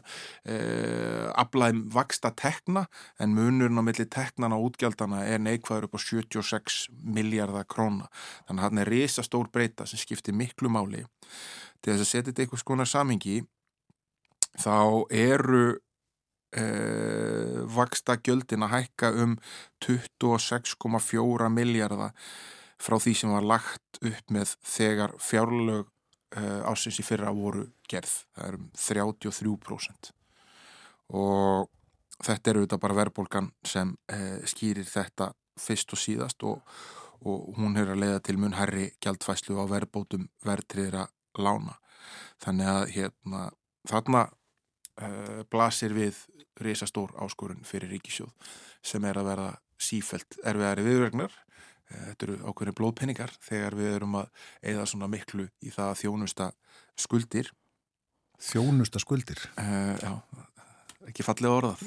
eh, aflæðum vaksta tekna en munurinn á milli teknana og útgjaldana er neikvæður upp á 76 miljardar króna. Þannig að hann er risa stór breyta sem skiptir miklu máli. Til þess að setja þetta eitthvað skonar samingi þá eru eh, vaksta gjöldin að hækka um 26,4 miljardar frá því sem var lagt upp með þegar fjárlög ásins í fyrra voru gerð. Það er um 33% og þetta er auðvitað bara verðbólgan sem uh, skýrir þetta fyrst og síðast og, og hún er að leiða til mun herri gjaldfæslu á verðbótum verðtriðra lána. Þannig að hérna, þarna uh, blasir við reysastór áskorun fyrir ríkisjóð sem er að vera sífælt erfiðari viðregnar Eh, þetta eru ákveðinu blóðpenningar þegar við erum að eða svona miklu í það að þjónusta skuldir. Þjónusta skuldir? Uh, já, ekki fallið orðað.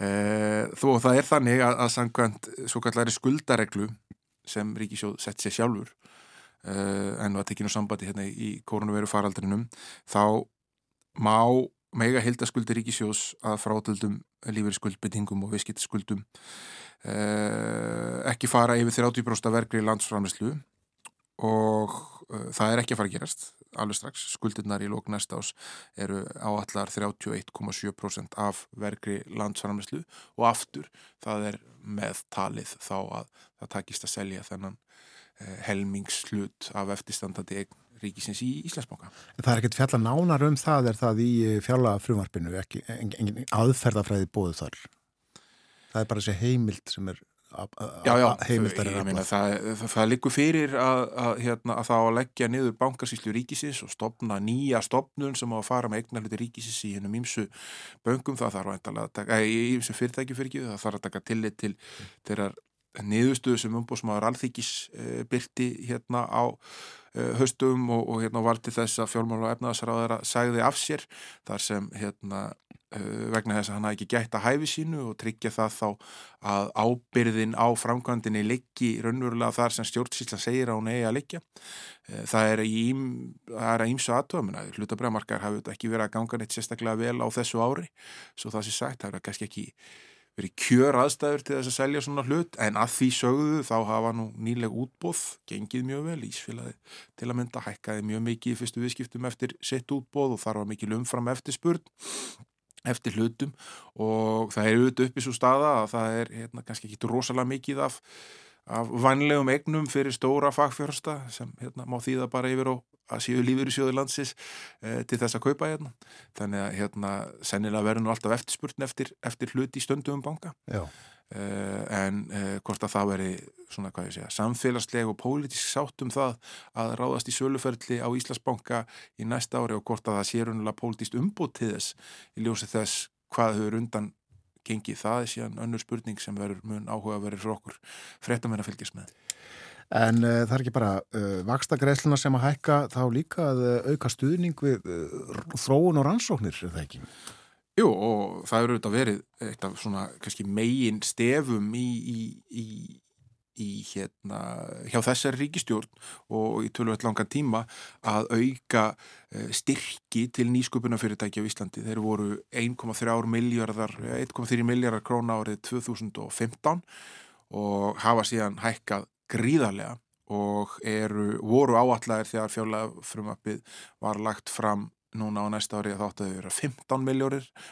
Uh, þó það er þannig að, að sangkvæmt svo kallari skuldareglu sem Ríkisjóð sett sér sjálfur uh, en að tekinu sambandi hérna í koronaviru faraldrinum þá má mega hildaskuldir Ríkisjóðs að frátöldum lífeyri skuldbyttingum og viðskiptskuldum Eh, ekki fara yfir 30% verkri landsframlislu og uh, það er ekki að fara að gerast alveg strax, skuldirnar í lók næsta ás eru áallar 31,7% af verkri landsframlislu og aftur það er með talið þá að það takist að selja þennan uh, helmingslut af eftirstandandi eign ríkisins í Íslandsbóka. Það er ekkert fjalla nánar um það er það í fjalla frumvarpinu, ekki engin aðferðafræði bóðu þar? Það er bara þessi heimild sem er heimildar er að það, það, það likur fyrir að, að, hérna, að þá að leggja niður bankasíslu ríkisins og stopna nýja stopnun sem á að fara með eignarleiti ríkisins í hennum ímsu böngum það þarf að taka, í ímsu fyrirtæki fyrir ekki það þarf að taka tillit til þeirrar niðurstöðu sem umbóðsmaður alþykis uh, byrti hérna á uh, höstum og, og hérna var til þess að fjármála og efnaðsraðara sagði af sér þar sem hérna uh, vegna þess að hann hafi ekki gætt að hæfi sínu og tryggja það þá að ábyrðin á framkvæmdini liggi raunverulega þar sem stjórnsýsla segir að hún eigi að liggja. Það er, að ímsu aðtöðamina, hlutabræðmarkar hafi ekki verið að ganga neitt sérstaklega vel á þessu ári, svo það sé sagt, það er kannski ekki verið kjör aðstæður til þess að selja svona hlut en að því sögðu þá hafa nú nýleg útbóð gengið mjög vel. Ísfélagi til að mynda hækkaði mjög mikið í fyrstu viðskiptum eftir sitt útbóð og þar var mikið umfram eftir spurn eftir hlutum. Og það er auðvitað upp í svo staða að það er hérna, kannski ekki rosalega mikið af, af vanlegum egnum fyrir stóra fagfjörsta sem hérna, má þýða bara yfir og að séu lífur í sjóðu landsis eh, til þess að kaupa hérna. Þannig að hérna sennilega verður nú alltaf eftirspurn eftir, eftir hluti í stöndu um banka. Eh, en eh, hvort að það veri svona hvað ég segja, samfélagsleg og pólitísk sátt um það að ráðast í söluferðli á Íslandsbanka í næsta ári og hvort að það sé raunulega pólitíst umbútt til þess í ljósi þess hvað hefur undan gengið. Það er síðan önnur spurning sem verður mun áhuga verður fyrir okkur fréttum en að fylgjast með. En uh, það er ekki bara uh, vaksta greiðsluna sem að hækka þá líka að uh, auka stuðning við þróun og rannsóknir, er það ekki? Jú, og það eru auðvitað verið eitt af svona kannski megin stefum í, í, í, í hérna hjá þessari ríkistjórn og í tölvöld langan tíma að auka styrki til nýsköpunafyrirtæki á Íslandi. Þeir voru 1,3 miljardar, 1,3 miljardar króna árið 2015 og hafa síðan hækkað gríðarlega og eru, voru áallæðir þegar fjárlega frumappið var lagt fram núna á næsta ári að þáttu að þau vera 15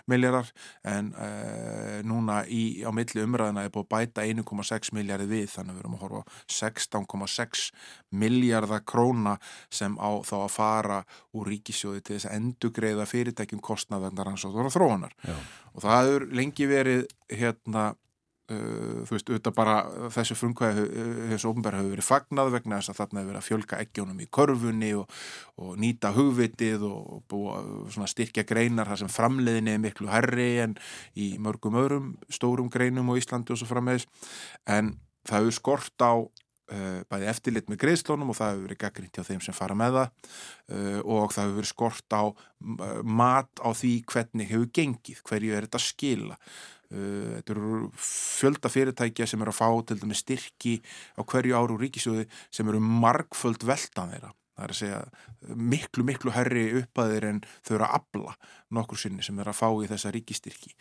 miljórar en uh, núna í, á milli umræðina er búið bæta 1,6 miljardi við þannig að við erum að horfa 16,6 miljardar króna sem á þá að fara úr ríkisjóði til þess að endugreiða fyrirtækjum kostnaðvendar hans og þróunar. Og það er lengi verið hérna Uh, þú veist, auðvitað bara þessu frumkvæði þessu ofnbæra hefur verið fagnað vegna þess að þarna hefur verið að fjölga eggjónum í korfunni og, og nýta hugvitið og búa svona styrkja greinar þar sem framleiðinni er miklu herri en í mörgum öðrum stórum greinum á Íslandi og svo frammeðis en það hefur skort á uh, bæði eftirlit með greiðslónum og það hefur verið gaggrínt hjá þeim sem fara með það uh, og það hefur verið skort á mat á því hvernig hefur gengið, hverju er þetta skila þetta eru fjölda fyrirtækja sem eru að fá til dæmi styrki á hverju áru ríkisjóði sem eru margföld veldan þeirra. Það er að segja miklu, miklu herri uppaðir en þau eru að abla nokkur sinni sem eru að fá í þessa ríkistyrki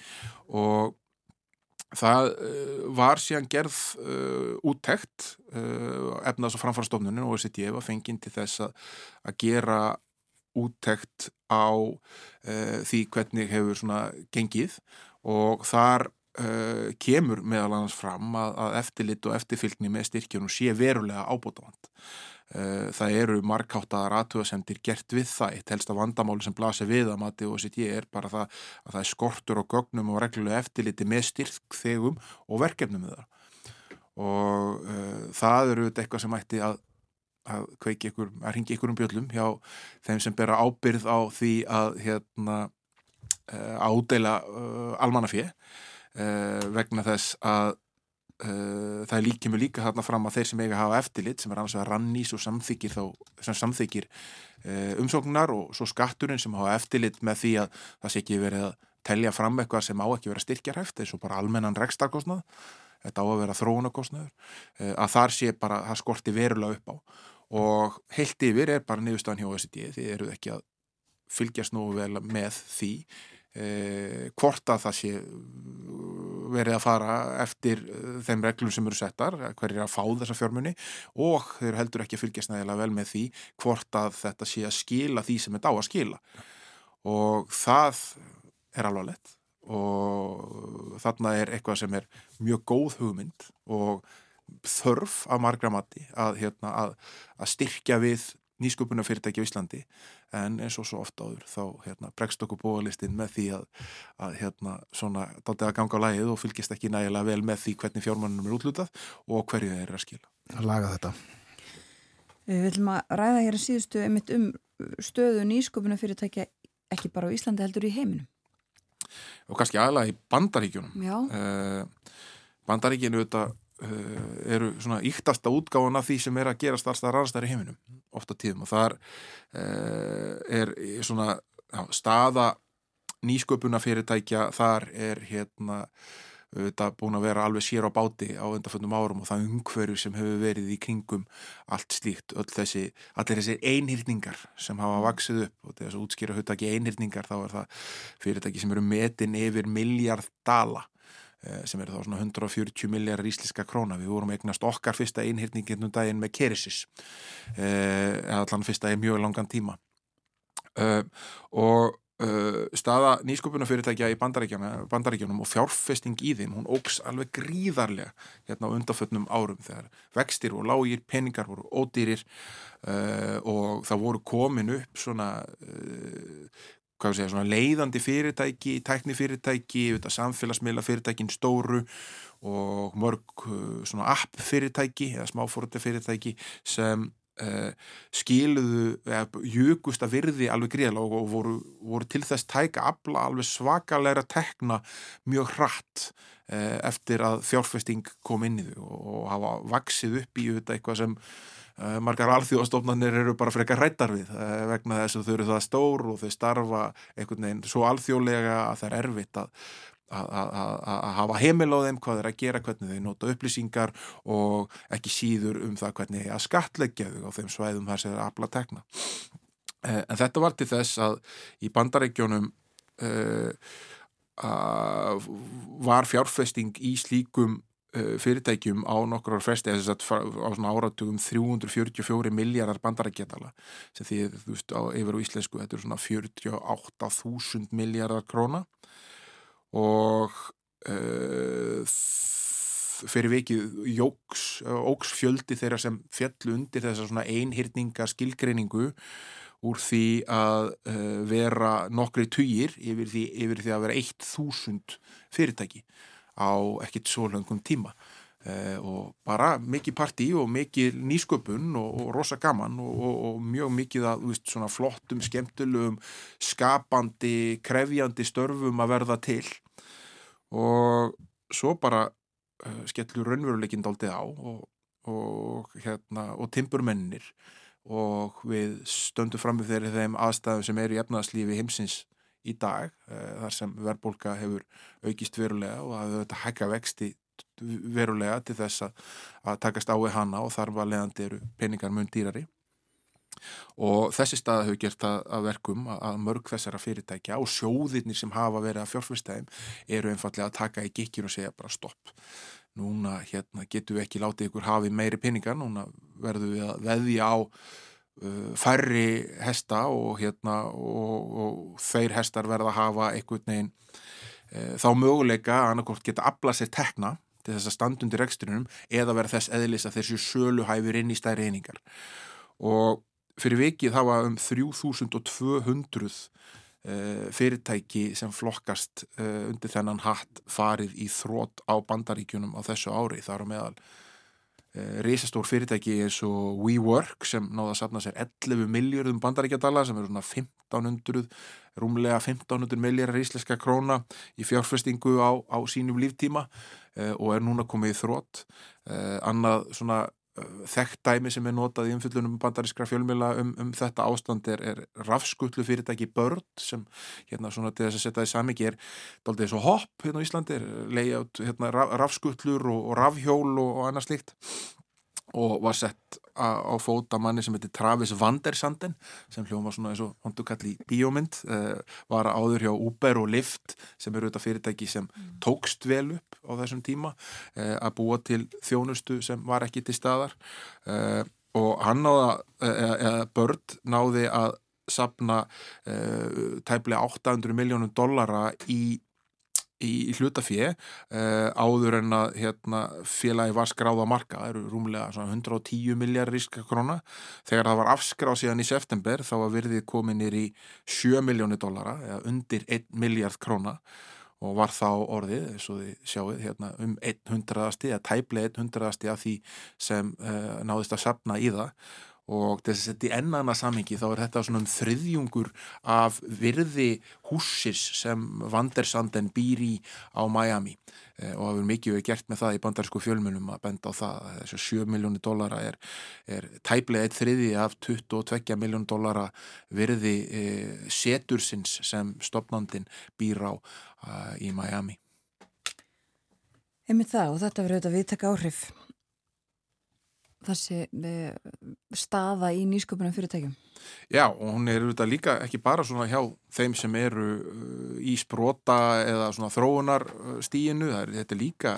og það uh, var síðan gerð uh, úttekt uh, efnaðs og framfarstofnunin og þessi djefa fenginn til þess að, gera úttekt á uh, því hvernig hefur gengið og þar uh, kemur meðal annars fram að, að eftirlit og eftirfylgni með styrkjunum sé verulega ábútavand. Uh, það eru markáttaðar aðtöðasendir gert við það. Eitt helsta vandamáli sem blasir við að mati og sitt ég er bara það að það er skortur og gögnum og reglulega eftirliti með styrkþegum og verkefnum við það. Og uh, það eru eitthvað sem ætti að að kveiki ykkur, að ringi ykkur um bjöllum hjá þeim sem bera ábyrð á því að hérna ádela uh, almannafið uh, vegna þess að það er líkið með líka þarna fram að þeir sem eiga að hafa eftirlit sem er annars að rannís og samþykir samþykir umsóknar og svo skatturinn sem hafa eftirlit með því að það sé ekki verið að telja fram eitthvað sem á ekki verið að styrkja hæft eins og bara almennan rekstarkostnað þetta á að vera þróunarkostnaður að þar sé bara, það skorti verulega upp á. Og heilt yfir er bara niðurstaðan hjá OECD því þeir eru ekki að fylgjast nú vel með því eh, hvort að það sé verið að fara eftir eh, þeim reglum sem eru settar, hver er að fá þessa fjármunni og þeir heldur ekki að fylgjast nægilega vel með því hvort að þetta sé að skila því sem þetta á að skila. Og það er alveg lett og þarna er eitthvað sem er mjög góð hugmynd og þörf af margra mati að, hérna, að, að styrkja við nýsköpuna fyrirtæki á Íslandi en eins og svo ofta áður þá hérna, bregst okkur bóðalistinn með því að, að hérna, svona dátti að ganga á lægið og fylgist ekki nægilega vel með því hvernig fjármannum er útlutað og hverju þeir eru að skila. Að laga þetta. Við viljum að ræða hér að síðustu einmitt um stöðu nýsköpuna fyrirtækja ekki bara á Íslandi heldur í heiminum. Og kannski aðalega í bandaríkjunum. Já. Uh, bandaríkinu auðvitað uh, eru svona íktasta útgáðan af því sem er að gerast alls það rannstæri heiminum ofta tíðum. Og þar uh, er svona já, staða nýsköpuna fyrirtækja þar er hérna þetta búin að vera alveg sér á báti á undanföndum árum og það umhverju sem hefur verið í kringum allt slíkt öll þessi, allir þessi einhyrningar sem hafa vaksið upp og þess að útskýra hutaki einhyrningar þá er það fyrirtæki sem eru metin yfir miljard dala. eh, sem eru þá svona 140 miljardar ísliska króna. Við vorum eignast okkar fyrsta einhyrningin um daginn með Keresis eh, allan fyrsta í mjög langan tíma eh, og staða nýsköpunafyrirtækja í bandaríkjanum og fjárfesting í þeim, hún ógs alveg gríðarlega hérna á undanfötnum árum þegar vextir og lágir, peningar voru ódýrir uh, og það voru komin upp svona, uh, segja, svona leiðandi fyrirtæki, tæknifyrirtæki, samfélagsmiðla fyrirtækin stóru og mörg svona app fyrirtæki eða smáfórta fyrirtæki sem Uh, skiluðu eða júkusta virði alveg gríðlega og, og voru, voru til þess tæka afla alveg svakalega tekna mjög hratt uh, eftir að fjárfesting kom inn í þau og, og hafa vaksið upp í eitthvað sem margar alþjóðastofnarnir eru bara frekar rættar við vegna þess að þau eru það stór og þau starfa einhvern veginn svo alþjóðlega að það er erfitt að að hafa heimil á þeim, hvað er að gera, hvernig þeir nota upplýsingar og ekki síður um það hvernig að skatleggja þau á þeim svæðum þar sem þeir afla tekna. Eh, en þetta var til þess að í bandarækjónum uh, eh, var fjárfesting í slíkum fyrirtækjum á nokkrar fresti, þess að á svona áratugum 344 miljardar bandarækjadala sem því, þú veist, á, yfir á íslensku, þetta er svona 48.000 miljardar króna. Og uh, fyrir vikið jóks, óks fjöldi þeirra sem fjallu undir þessa svona einhyrninga skilgreiningu úr því að uh, vera nokkri týjir yfir, yfir því að vera 1000 fyrirtæki á ekkit svo langum tíma. Uh, og bara mikið partí og mikið nýsköpun og, og rosa gaman og, og, og mjög mikið að veist, flottum, skemmtilegum, skapandi, krefjandi störfum að verða til. Og svo bara uh, skellur raunveruleikind aldrei á og, hérna, og timpurmennir og við stöndum fram með þeirri þeim aðstæðum sem eru í efnaðslífi heimsins í dag uh, þar sem verðbólka hefur aukist verulega og að þetta hækka vexti verulega til þess að, takast á við hana og þar var leðandi eru peningar mun dýrari. Og þessi stað hefur gert að, verkum að mörg þessara fyrirtækja og sjóðirnir sem hafa verið að fjárfyrstæðum eru einfallega að taka í gikkir og segja bara stopp. Núna hérna, getum við ekki látið ykkur hafi meiri peningar, núna verðum við að veðja á færri hesta og, hérna, og, og þeir hestar verða að hafa einhvern veginn uh, þá möguleika að annarkort geta aflað sér tekna til þess að standundi reksturinnum eða verða þess eðlis að þessu sölu hæfur inn í stæri einingar. Og fyrir vikið hafa um 3200 uh, fyrirtæki sem flokkast uh, undir þennan hatt farið í þrótt á bandaríkjunum á þessu ári þar á meðal uh, risastór fyrirtæki eins og WeWork sem náða að sapna sér 11 miljardum bandaríkjadala sem eru svona 1500 rúmlega 1500 miljardar íslenska króna í fjárfestingu á, á sínum líftíma uh, og er núna komið í þrótt uh, annað svona þekkt dæmi sem er notað í umfyllunum bandarískra fjölmjöla um, um þetta ástand er, er rafskutlu fyrirtæki börn sem hérna svona til þess að setja það í samiki er doldið svo hopp hérna á Íslandi er leiðjátt hérna rafskutlur og, og rafhjól og, og annað slikt og var sett á, á fóta manni sem heitir Travis Vandersanden sem hljóma svona eins og hondukalli bíómynd uh, var áður hjá Uber og Lyft sem eru þetta fyrirtæki sem mm. tókst vel upp á þessum tíma uh, að búa til þjónustu sem var ekki til staðar uh, og hann náða, eða börn náði að sapna tæplega 800 miljónum dollara í í hlutafið uh, áður en að hérna, félagi var skráð á marka, það eru rúmlega 110 miljardar íska króna þegar það var afskráð síðan í september þá var virðið komin nýri 7 miljónir dollara eða undir 1 miljard króna og var þá orðið, eins og þið sjáuð, hérna, um 100. eða tæplega 100. af því sem uh, náðist að sapna í það og þess að þetta í ennana samhengi þá er þetta svona um þriðjungur af virði húsis sem Vandersanden býr í á Miami. Eh, og er mikið við gert með það í bandarísku fjölmunum að benda á það. Að þessu 7 miljónu dollara er, er tæplega eitt þriði af 22 miljónu dollara virði eh, setursins sem stopnandin býr á uh, í Miami. Emið það og þetta verður auðvitað viðtaka áhrif þessi eh, staða í nýsköpunum fyrirtækjum. Já og hún er auðvitað líka ekki bara svona hjá þeim sem eru uh, í sprota eða svona þróunar stíinu, er, þetta líka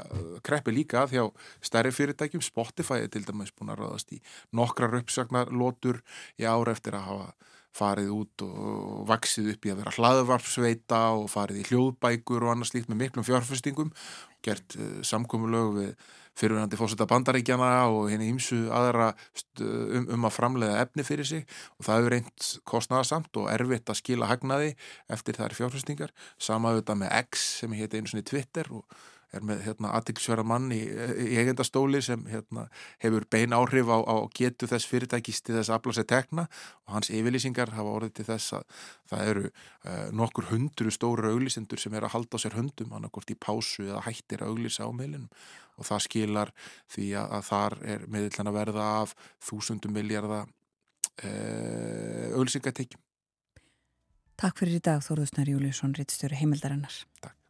kreppi líka að hjá stærri fyrirtækjum Spotify er til dæmis búin að ráðast í nokkrar uppsagnarlótur í ára eftir að hafa farið út og vaksið upp í að vera hlaðvarpsveita og farið í hljóðbækur og annars líkt með miklum fjárfestingum gert samkommulög við fyrirhandi fósita bandaríkjana og henni ímsu aðra um, um að framlega efni fyrir sig. Og það hefur reynd kostnæðasamt og erfitt að skila hagnaði eftir þær fjárfestingar. Sama auðvitað með X sem hétt einu svona Twitter og er með hérna, aðtækksverðan mann í, í eigendastóli sem hérna, hefur bein áhrif á, á getu þess fyrirtækist til þess að afla sér tekna og hans yfirlýsingar hafa orðið til þess að það eru uh, nokkur hundru stóru auglisendur sem er að halda á sér hundum annarkort í pásu eða hættir auglisa á meilinum og það skilar því að, að þar er meðillan að verða af þúsundum miljardar uh, auglisingatekjum Takk fyrir í dag Þóruðsnær Júliusson, Rittstöru heimildarinnar. Takk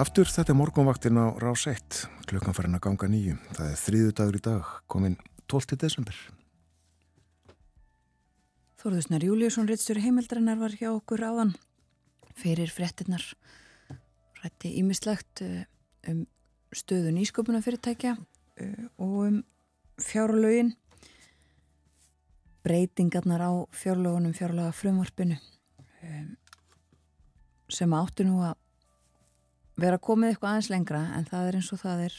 aftur, þetta er morgunvaktin á rás 1, klukkan farin að ganga nýju. Það er þrýðu dagur í dag, komin 12. desember. Þorðusnar Júliusson, Rittstöru heimildrannar var hjá okkur áðan fyrir frettinnar. Rætti ímislegt eh, um stöðu nýsköpuna fyrirtækja eh, og um fjárlögin, breytingarnar á fjárlögunum, fjárlöga frumvarpinu eh, sem áttu nú að vera komið eitthvað aðeins lengra en það er eins og það er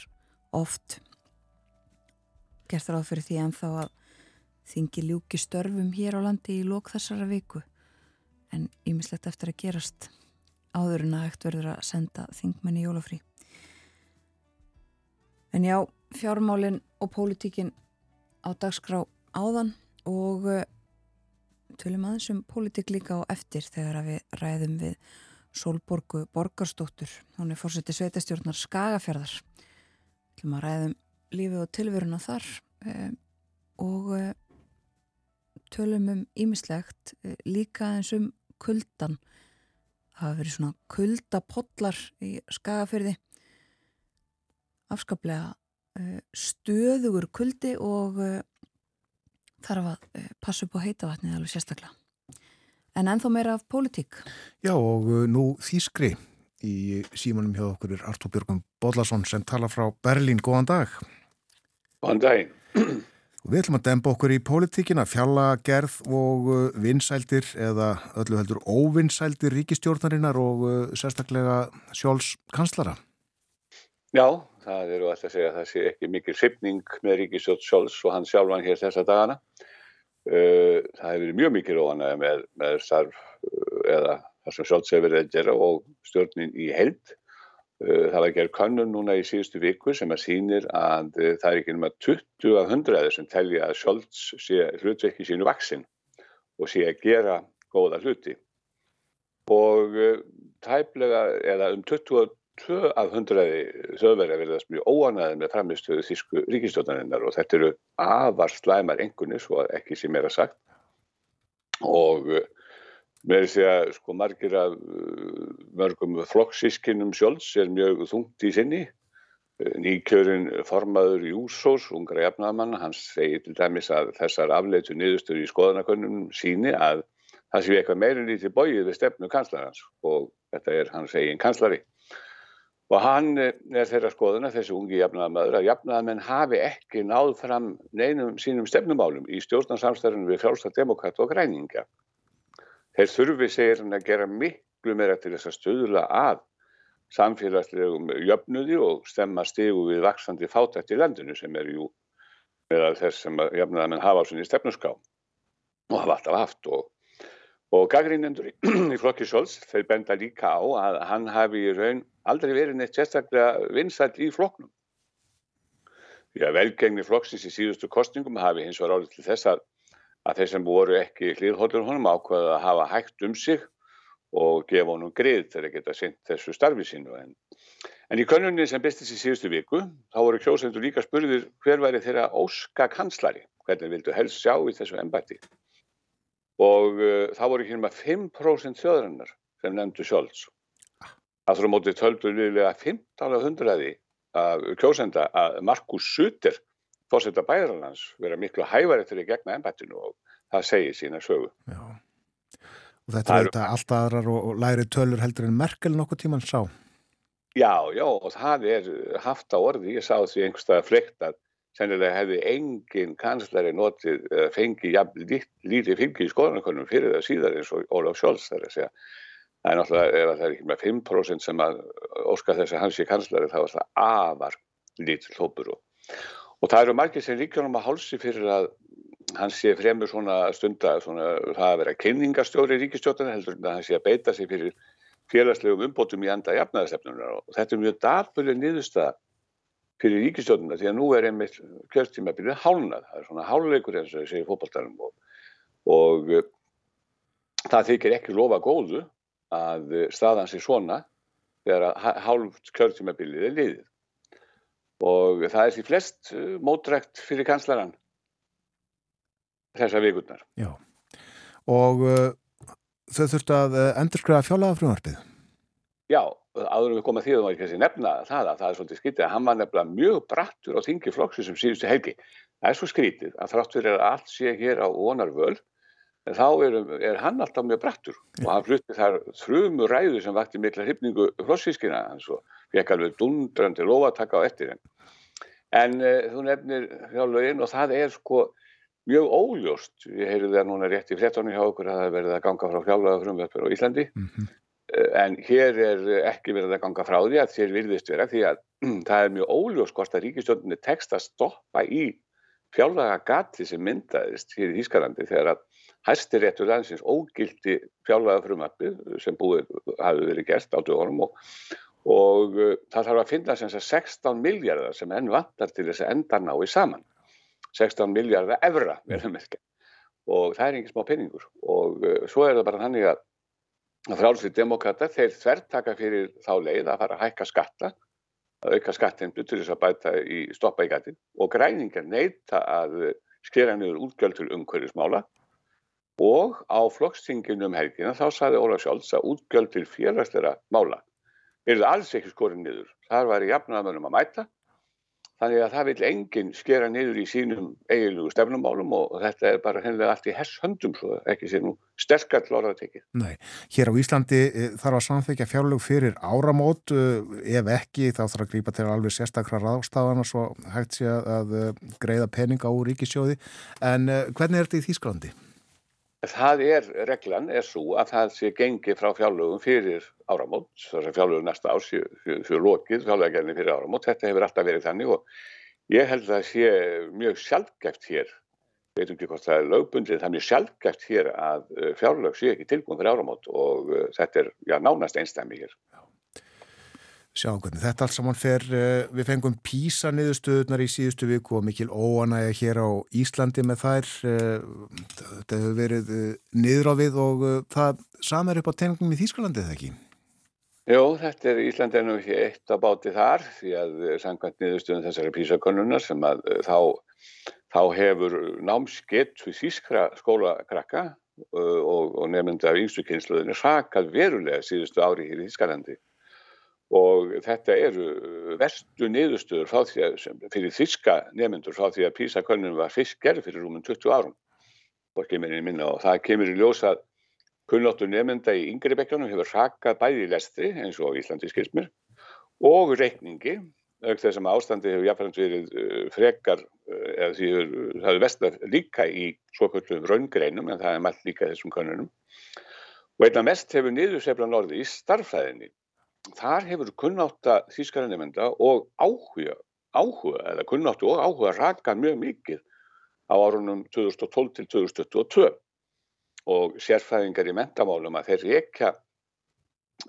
oft gert ráð fyrir því en þá að þingi ljúki störfum hér á landi í lók þessara viku. En ímislegt eftir að gerast áður en að ekkert verður að senda þingmenni jólafrí. En já, fjármálinn og pólitíkin á dagskrá áðan og eh, tölum aðeins um pólitík líka á eftir þegar við ræðum við Solborgu Borgarstóttur hún er fórsetið sveitastjórnar Skagafjörðar til maður ræðum lífi og tilveruna þar eh, og eh, tölum um ímislegt eh, líka eins um kuldan það hafa verið svona kuldapollar í Skagafjörði afskaplega stöðugur kuldi og þarf að passa upp á heitavatnið alveg sérstaklega en ennþá meira af pólitík. Já og uh, nú Þýskri í símanum hjá okkur er Artur Björgum Bodlason sem tala frá Berlín. Góðan dag. Góðan dag. Og við ætlum að demba okkur í pólitíkina, fjallagerð og uh, vinsældir eða öllu heldur óvinsældir ríkistjórnarinnar og uh, sérstaklega sjóls kanslara. Já, það eru alltaf að segja að það sé ekki mikil sipning með ríkistjórn sjóls og hann sjálfan hér þessa dagana það hefur verið mjög mikið róanaði með, með starf uh, eða það sem sjálfs hefur verið að gera og stjórnin í held. Uh, það var að gera kannun núna í síðustu viku sem að sýnir að það er ekki nema 20 af 100 sem telja að sjálfs sé hlutverki sínu vaksin og sé að gera góða hluti. Og tæplega eða um 20 tvö af hundraði þjóðverði verðast mjög óanaði með framistöðu þísku ríkistjóðaninnar og þetta eru afar slæmar engunni svo ekki sem er að sagt. Og eh, með því að sko margir af eh, mörgum flokksískinum sjálfs er mjög þungt í sinni. Eh, nýkjörin formaður Júsós, ungra jafnamann hans segir til dæmis að þessar afleitu niðurstöru í skoðanakönnum síni að það sé eitthvað meirin lítið bóið við stefnu kanslarans. Og þetta er hans eigin kanslari Og hann er þeirra skoðuna, þessi ungi jafnaðamöður, að jafnaðamenn hafi ekki náð fram neinum sínum stefnumálum í stjórnarsamstæðunum við frjálsta demokrata og græninga. Þeir þurfi, segir hann, að gera miklu meira til þess að stöðula að samfélagslegum jöfnuði og stemma stegu við vaksandi fátætt í landinu sem er jú meðal þess sem jafnaðamenn hafa á sinni stefnuská og hafa alltaf haft og Og gaggrínendur í flokki Sjóls, þeir benda líka á að hann hafi í raun aldrei verið neitt sérstaklega vinsætt í flokknum. Því að velgengni flokksins í síðustu kostningum hafi hins vegar árið til þess að, þeir sem voru ekki hlýðhóllur honum ákvaða að hafa hægt um sig og gefa honum grið til að geta sendt þessu starfi sínu. En, en í könnunni sem bestist í síðustu viku, þá voru kjósendur líka spurðir hver væri þeirra óska kanslari, hvernig vildu helst sjá í þessu ennbætti og uh, það voru ekki nema 5% þjóðarinnar sem nefndu Scholz. Það þurfa mótið töldu liðlega 15 af að kjósenda að Markus Sutter, fórsetta bæðarlands, vera miklu hæfari til að gegna ennbættinu og það segir sína sögu. Já, og þetta er þetta alltaf aðrar og, læri tölur heldur en Merkel nokkuð tíman sá. Já, já, og það er haft á orði, ég sá því einhverstað að sennilega hefði engin kanslari notið uh, fengið jafn lítið fylgi í skoðanakonum fyrir það síðar eins og Ólaf Sjóls þar að segja. Það er náttúrulega, ef það er ekki með 5% sem að óska þess að hans sé kanslari þá er það afar lítið hlópur og, og það eru margir sem líkjónum að hálsi fyrir að hans sé fremur svona stunda svona, það að vera kynningastjóri í ríkistjóttan heldur en að hans sé að beita sig fyrir félagslegum umbótum í enda jafnaðarsefnunar og þetta er mjög dapurlega niðurstaða fyrir ríkistjóðuna því að nú er einmitt kjörstímabilið hálnað, það er svona háluleikur eins og ég segi fókbaltarum og, og uh, það þykir ekki lofa góðu að staðan sé svona þegar að hálft kjörstímabilið er liðið og það er því flest uh, mótrekt fyrir kanslaran þessar vikurnar. Já, og uh, þau þurftu að endurskræða fjálaða frumvarpið? Já, áður við komum að því að það var ekki að nefna það að það er svolítið skrítið að hann var nefnilega mjög brattur á þingi flokksins sem síðustu helgi. Það er svo skrítið að þrátt fyrir að allt sé hér á vonarvöld en þá er, er hann alltaf mjög brattur og hann flutti þar þrjumur ræðu sem vakti mikla hryfningu flossískina hans og fekk alveg dundrandi lofataka á eftir henn. En uh, þú nefnir hjálflegin og það er sko mjög óljóst, ég heyri það núna rétt í frettónu hjá okkur að það verði að ganga frá hjálflega frumvöldur á Íslandi mm -hmm. Eh, en hér er ekki verið að ganga frá því að þér virðist vera því að það er mjög óljós hvort að ríkistjóninni tekst að stoppa í fjárlaga gati sem myndaðist hér í Ískalandi þegar að hæstir réttur landsins ógildi fjárlaga frumappi sem búið hafi verið gert á dögunum og, og uh, það þarf að finna sem 16 miljardar sem enn vantar til þess að enda nái saman. 16 miljardar evra verðum ekki og það er engin smá penningur og uh, svo er það bara þannig að frálsvið demokrata þeir þvertaka fyrir þá leið að fara að hækka skatta að auka skattindu til þess að bæta í stoppa í gatin og græningar neyta að skera niður útgjöld til umhverjusmála og á flokkstinginum helgina þá saði Ólaf Sjálfs að útgjöld til félagsleira mála er það alls ekki skorin niður. Þar var í jafnaðamönum að mæta Þannig að það vil enginn skera niður í sínum eiginlugu stefnumálum og þetta er bara hennilega allt í hess höndum svo ekki sé nú sterkall orðatekið. Nei, hér á Íslandi e, þarf að samþekja fjárlög fyrir áramót e, ef ekki þá þarf að grípa til alveg sérstakra ráðstafana svo hægt sé að e, greiða peninga úr ríkisjóði en hvernig er þetta í Þýsklandi? Það er, reglan er svo að það sé gengi frá fjárlögum fyrir áramót, þess að fjárlögum næsta árs fyrir lokið, fjárlögagerni fyrir áramót, þetta hefur alltaf verið þannig og ég held að það sé mjög sjálfgeft hér. Veitum ekki hvort það er lögbundið, það er mjög sjálfgæft hér að fjárlög sé ekki tilbúin fyrir áramót og þetta er já, nánast einstæmi hér. Sjáum hvernig þetta allt saman fer, við fengum písa niðurstöðunar í síðustu viku og mikil óanægja hér á Íslandi með þær, þetta hefur verið niður á við og það samar upp á tengum í Þýskalandið ekki? Jó, þetta er Íslandi ennum ekki eitt á báti þar því að sangvænt niðurstöðun þessari písakonnunar sem að þá þá hefur námskeitt við þýskra skólakrakka og, og nefndi af yngstu kynsluðinu sakað verulega síðustu ári hér í Þýskalandi og þetta eru verstu niðurstöður að, fyrir þýska nefnendur frá því að písakönnun var fyrst gerð fyrir rúmum 20 árum og það kemur í ljósa kunnáttu nefnda í yngri bekkjanum hefur sakað bæði í lestri eins og Íslandi skilsmir og reikningi auk þessum ástandi hefur jáfnframt verið uh, frekar, uh, eða því það hefur vestar líka í svokvöldum raungreinum en það er mætt líka þessum konunum og einna mest hefur niðurseflan orði í starfræðinni. Þar hefur kunnáta þýskaranemenda og áhuga, áhuga eða kunnáttu og áhuga raka mjög mikið á árunum 2012 til 2022 og sérfræðingar í mentamálum að þeir reyka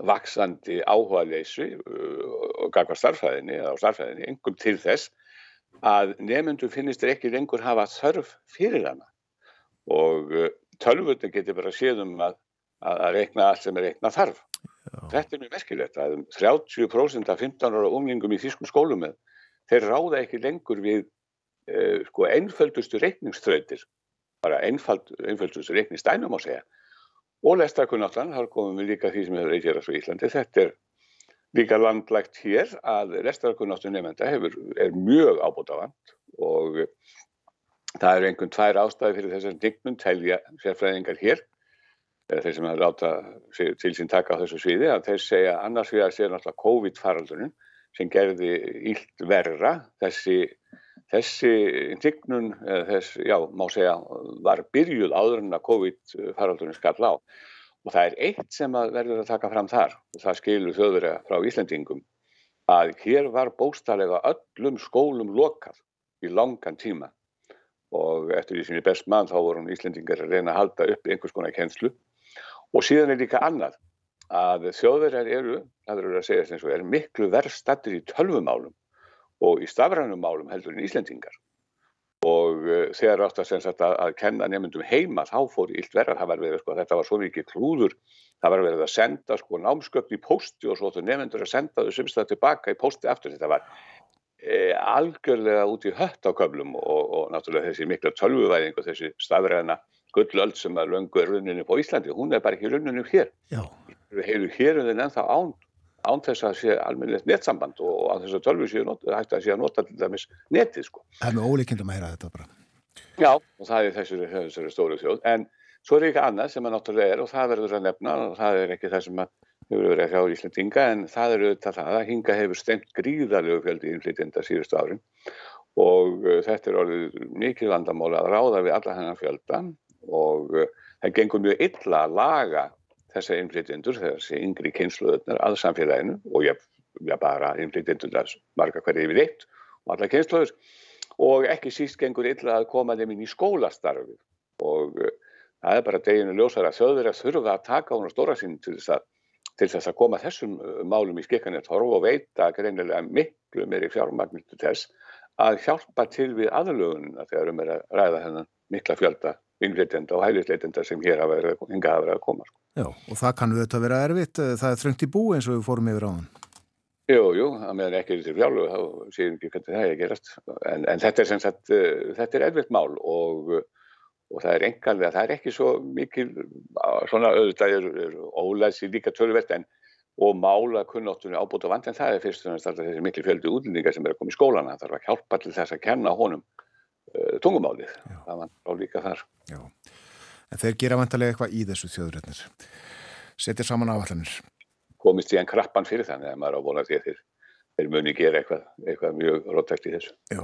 vaksandi áhuga leysu uh, og gagva starfræðinni eða á starfræðinni, engum til þess að nefnundu finnist ekki lengur hafa þörf fyrir hana og uh, tölvutni getur bara séðum að, að reikna allt sem er reikna þarf. Þetta er mjög merkilegt að 30% af 15 ára umlingum í þýskum skólum þeir ráða ekki lengur við uh, sko, einföldustu reikningströytir, bara einföldustu reikningsstænum á segja. Og lestarkunnáttan, þar komum við líka því sem hefur eitthvað svo í Íslandi, þetta er líka landlægt hér að lestarkunnáttu nefnda hefur, er mjög ábútafand og það eru einhvern tvær ástæði fyrir þessar dignum telja sérfræðingar hér þeir sem hefur láta til sín taka á þessu sviði að þeir segja annars við að segja náttúrulega COVID-faraldunum sem gerði ílt verra þessi Þessi tignun, þess, já, má segja, var byrjuð áður en að COVID-faraldunum skall á. Og það er eitt sem verður að taka fram þar, og það skilur þjóðverja frá Íslandingum, að hér var bóstarlega öllum skólum lokað í langan tíma. Og eftir því sem ég best mann þá voru Íslandingar að reyna að halda upp einhvers konar kjenslu. Og síðan er líka annað, að þjóðverjar eru, það verður að segja þess að er miklu verðstattir í tölvumálum og í stafrænum málum heldur en Íslendingar. Og uh, þegar átt að, að, kenna nefndum heima þá fór ílt verða, það var verið sko, þetta var svo mikið klúður, það var verið að senda sko námsköpn í posti og svo þú nefndur að senda þau semst tilbaka í posti aftur, þetta var e, algjörlega út í hött á köflum og, og náttúrulega þessi mikla tölvuvæðing og þessi stafræna gullöld sem er löngu er runninu på Íslandi, hún er bara ekki runninu hér, við heilu hér en ennþá án án þess að sé almennilegt netsamband og án þess að tölvu séu hægt að sé að nota til dæmis netið sko. Það er með ólíkindum að heyra þetta bara. Já, og það er þessari, þessari stóru þjóð, en svo er ekki annað sem að náttúrulega er og það verður að nefna og það er ekki það sem að hefur verið að hjá Íslandinga en það eru auðvitað það að hinga hefur stengt gríðarlegu fjöldi innflytjenda síðustu árin. Og uh, þetta er orðið mikið vandamóla að ráða við alla hennar fjölda og uh, það gengur mjög illa að laga þessa innflytjendur, þessi yngri kynsluðunar að samfélaginu og ég, ég bara innflytjendur marga hverju yfir eitt og alla kynsluður og ekki síst gengur illa að koma þeim inn í skólastarfi og uh, það er bara deginu ljósar að þjóður að þurfa að taka hún á stóra sín til þess að, til þess að koma þessum uh, málum í skikkanett horf og veita greinilega miklu meiri fjármagnir til þess að hjálpa til við aðlögununa þegar um er að ræða hennan mikla fjölda innflytjenda og hælisleitenda sem hér hafa verið, hinga hafa verið að koma. Sko. Já, og það kannu þetta vera erfitt, það er þröngt í bú eins og við fórum yfir á hann. Jú, jú, það meðan ekki er til fjálfu, þá séum ekki hvernig það er að gerast. En, en þetta er sem sagt, uh, þetta er erfitt mál og, og það er enganlega, það er ekki svo mikil, svona auðvitað er, er ólæsi líka tölvert en og mála kunnáttunni ábúta vant en það er fyrst og næst alltaf þessi miklu fjöldi útlendingar sem er að koma í skólana, það þarf að hjálpa til þess að kenna honum tungumálið, Já. það var á líka þar. Já. En þeir gera vantarlega eitthvað í þessu þjóðuröfnir setja saman áallanir komist í enn krappan fyrir þannig að maður á vonað því að þeir, þeir muni gera eitthvað, eitthvað mjög róttækt í þessu. Já,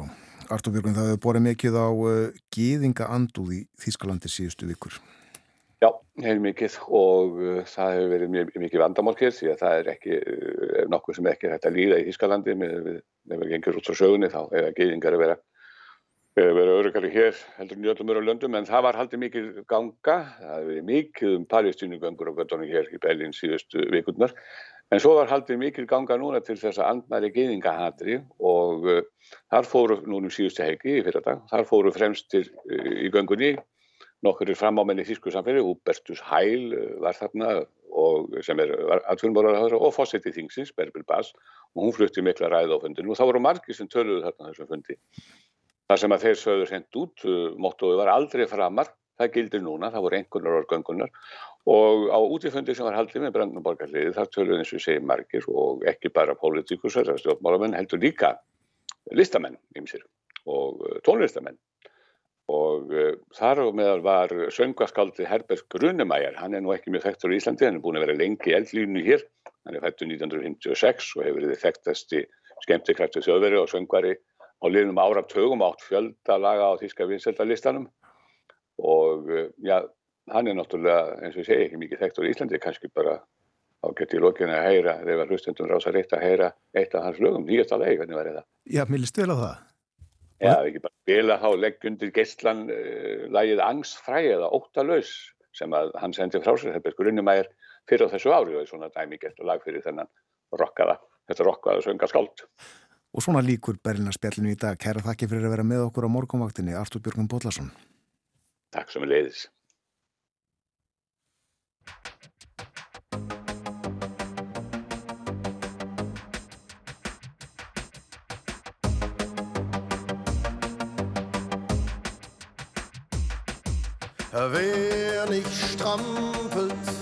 Artur Björgun, það hefur borðið mikið á uh, gýðinga anduð í Þískalandi síðustu vikur. Já, hefur mikið og uh, það hefur verið mjög, mikið vandamálkið því að það er ekki uh, nokkuð sem ekki hægt að líða í Þískalandi með, með, með gengur út frá sögunni þá eða gýðingar að vera verið örugari hér heldur en í öllum öru löndum en það var haldið mikið ganga, það hefði verið mikið um palestínugöngur og göttunum hér í Berlín síðustu vikurnar. En svo var haldið mikið ganga núna til þess að andmæri geðingahatri og uh, þar fóru núnum síðustu helgi í fyrir dag, þar fóru fremstir uh, í göngunni. Nokkur framámenni þýsku samfélag, Hubertus Heil uh, var þarna og sem er atvinnbórar og fósetti þingsins, Berbil Bass og hún flutti mikla ræð á fundinu og þá voru margir sem töluðu þarna þessum fundi Það sem að þeir sögðu sendt út, uh, móttuðu var aldrei framar, það gildir núna, það voru einhvernar orðgöngunar. Og á útífundi sem var haldið með Brandenborgarliði þar töluðu eins og segi margir og ekki bara pólitíkus eða stjórnmálamenn heldur líka listamenn ymsir og uh, tónlistamenn. Og uh, þar og meðal var söngaskaldið Herbert Grunemæjar, hann er nú ekki mjög þekktur í Íslandi, hann er búin að vera lengi í eldlínu hér, hann er fættur 1956 og hefur verið þekktasti skemmtikræftu þjóðveri og söngvari á liðnum áratögum átt fjöldalaga á þíska vinseldalistanum og eh, já, hann er náttúrulega, eins og ég segi, ekki mikið þekktur í Íslandi, kannski bara á gett í lókinu að heyra, þegar hlustendum rása reitt að heyra eitt af hans lögum, nýjast að leið, hvernig var það? Já, mér líst vel á það. Já, ekki bara spila þá leggundir gestlan uh, eh, lagið Angstfræ eða Óttalös sem að hann sendi frá sér, Herbert Grunnumægir, fyrir á þessu ári og er svona dæmi gert og lag fyrir þennan rockaða, þetta rockaða söngaskáld. Og svona líkur Berlinarspjallinu í dag. Kæra þakki fyrir að vera með okkur á morgunvaktinni, Artur Björgum Bóllarsson. Takk sem er leiðis. Wer nicht strampelt,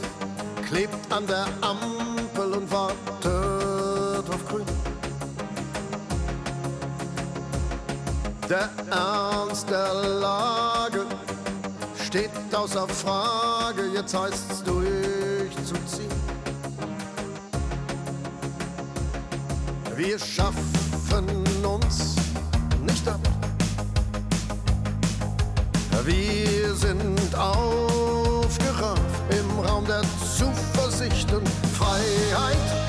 klebt an der Ampel Der Ernst der Lage steht außer Frage, jetzt heißt's durchzuziehen. Wir schaffen uns nicht ab. Wir sind aufgerafft im Raum der Zuversicht und Freiheit,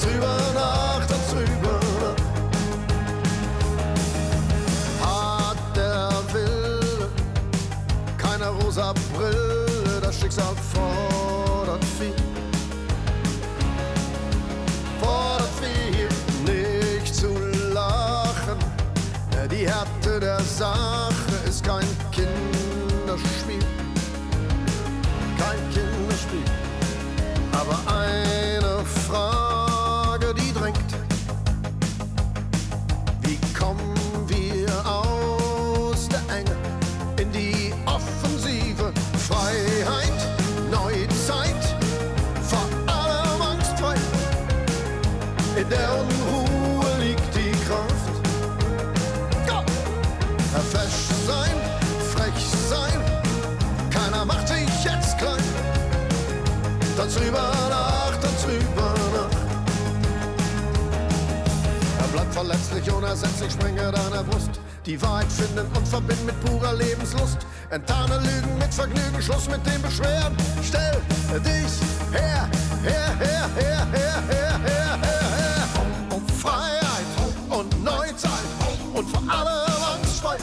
Darüber nach, darüber nach. Hat der Wille keine rosa Brille, das Schicksal fordert viel. Fordert viel, nicht zu lachen. Die Härte der Sache ist kein Kinderspiel. Verletzlich, unersetzlich, springe deiner Brust. Die Wahrheit finden und verbinden mit purer Lebenslust. Enttarne Lügen mit Vergnügen, Schluss mit dem Beschweren. Stell dich her, her, her, her, her, her, her, her, her. Um Freiheit und Neuzeit und vor allem angstfrei.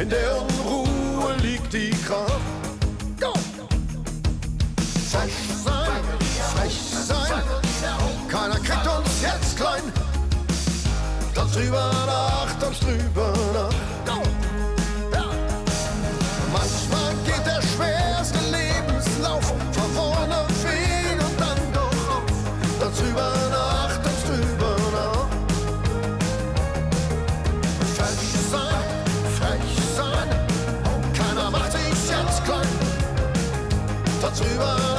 In der Unruhe liegt die Kraft. Go! Frech sein, frech sein, keiner kriegt uns jetzt klein. Tanz drüber nach, tanz drüber nach. Manchmal geht der schwerste Lebenslauf verworrene Weg und dann doch auf. Tanz drüber nach, tanz drüber nach. Frech sein, frech sein, keiner macht sich jetzt klein. Tanz drüber nach,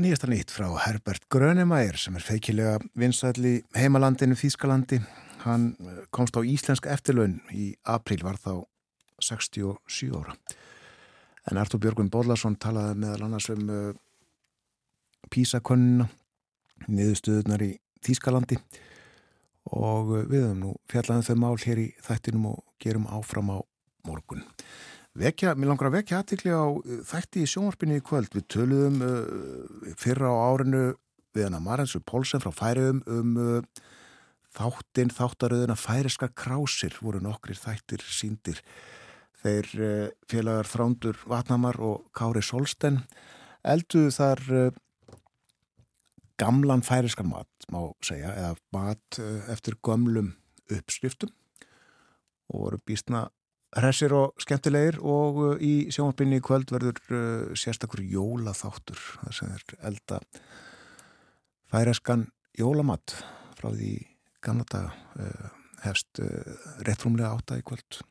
Nýjasta nýtt frá Herbert Grönemeyer sem er feikilega vinsæli heimalandinu Þýskalandi. Hann eh, komst á íslensk eftirlaun í april var þá 67 ára. En Artur Björgvin Bóllarsson talaði meðal annars um uh, písakönnuna, niðurstuðunar í Þýskalandi og uh, við höfum nú fjallaðum þau mál hér í þættinum og gerum áfram á morgun. Vekja, mér langar að vekja aðtikli á uh, þætti í sjónvarpinu í kvöld. Við töluðum uh, fyrra á árinu við hana Marensu Pólsen frá Færiðum um uh, þáttinn, þáttaröðuna Færiska krásir voru nokkrir þættir síndir. Þeir uh, félagar Þrándur Vatnamar og Kári Solsten elduðu þar gamlan færiskan mat, má segja, eða mat eftir gömlum uppskriftum og voru býstna hressir og skemmtilegir og uh, í sjónvarpinni í kvöld verður uh, sérstakur jólaþáttur. Þar sem er elda færeskan jólamatt frá því gamla daga uh, hefst uh, réttrumlega átta í kvöld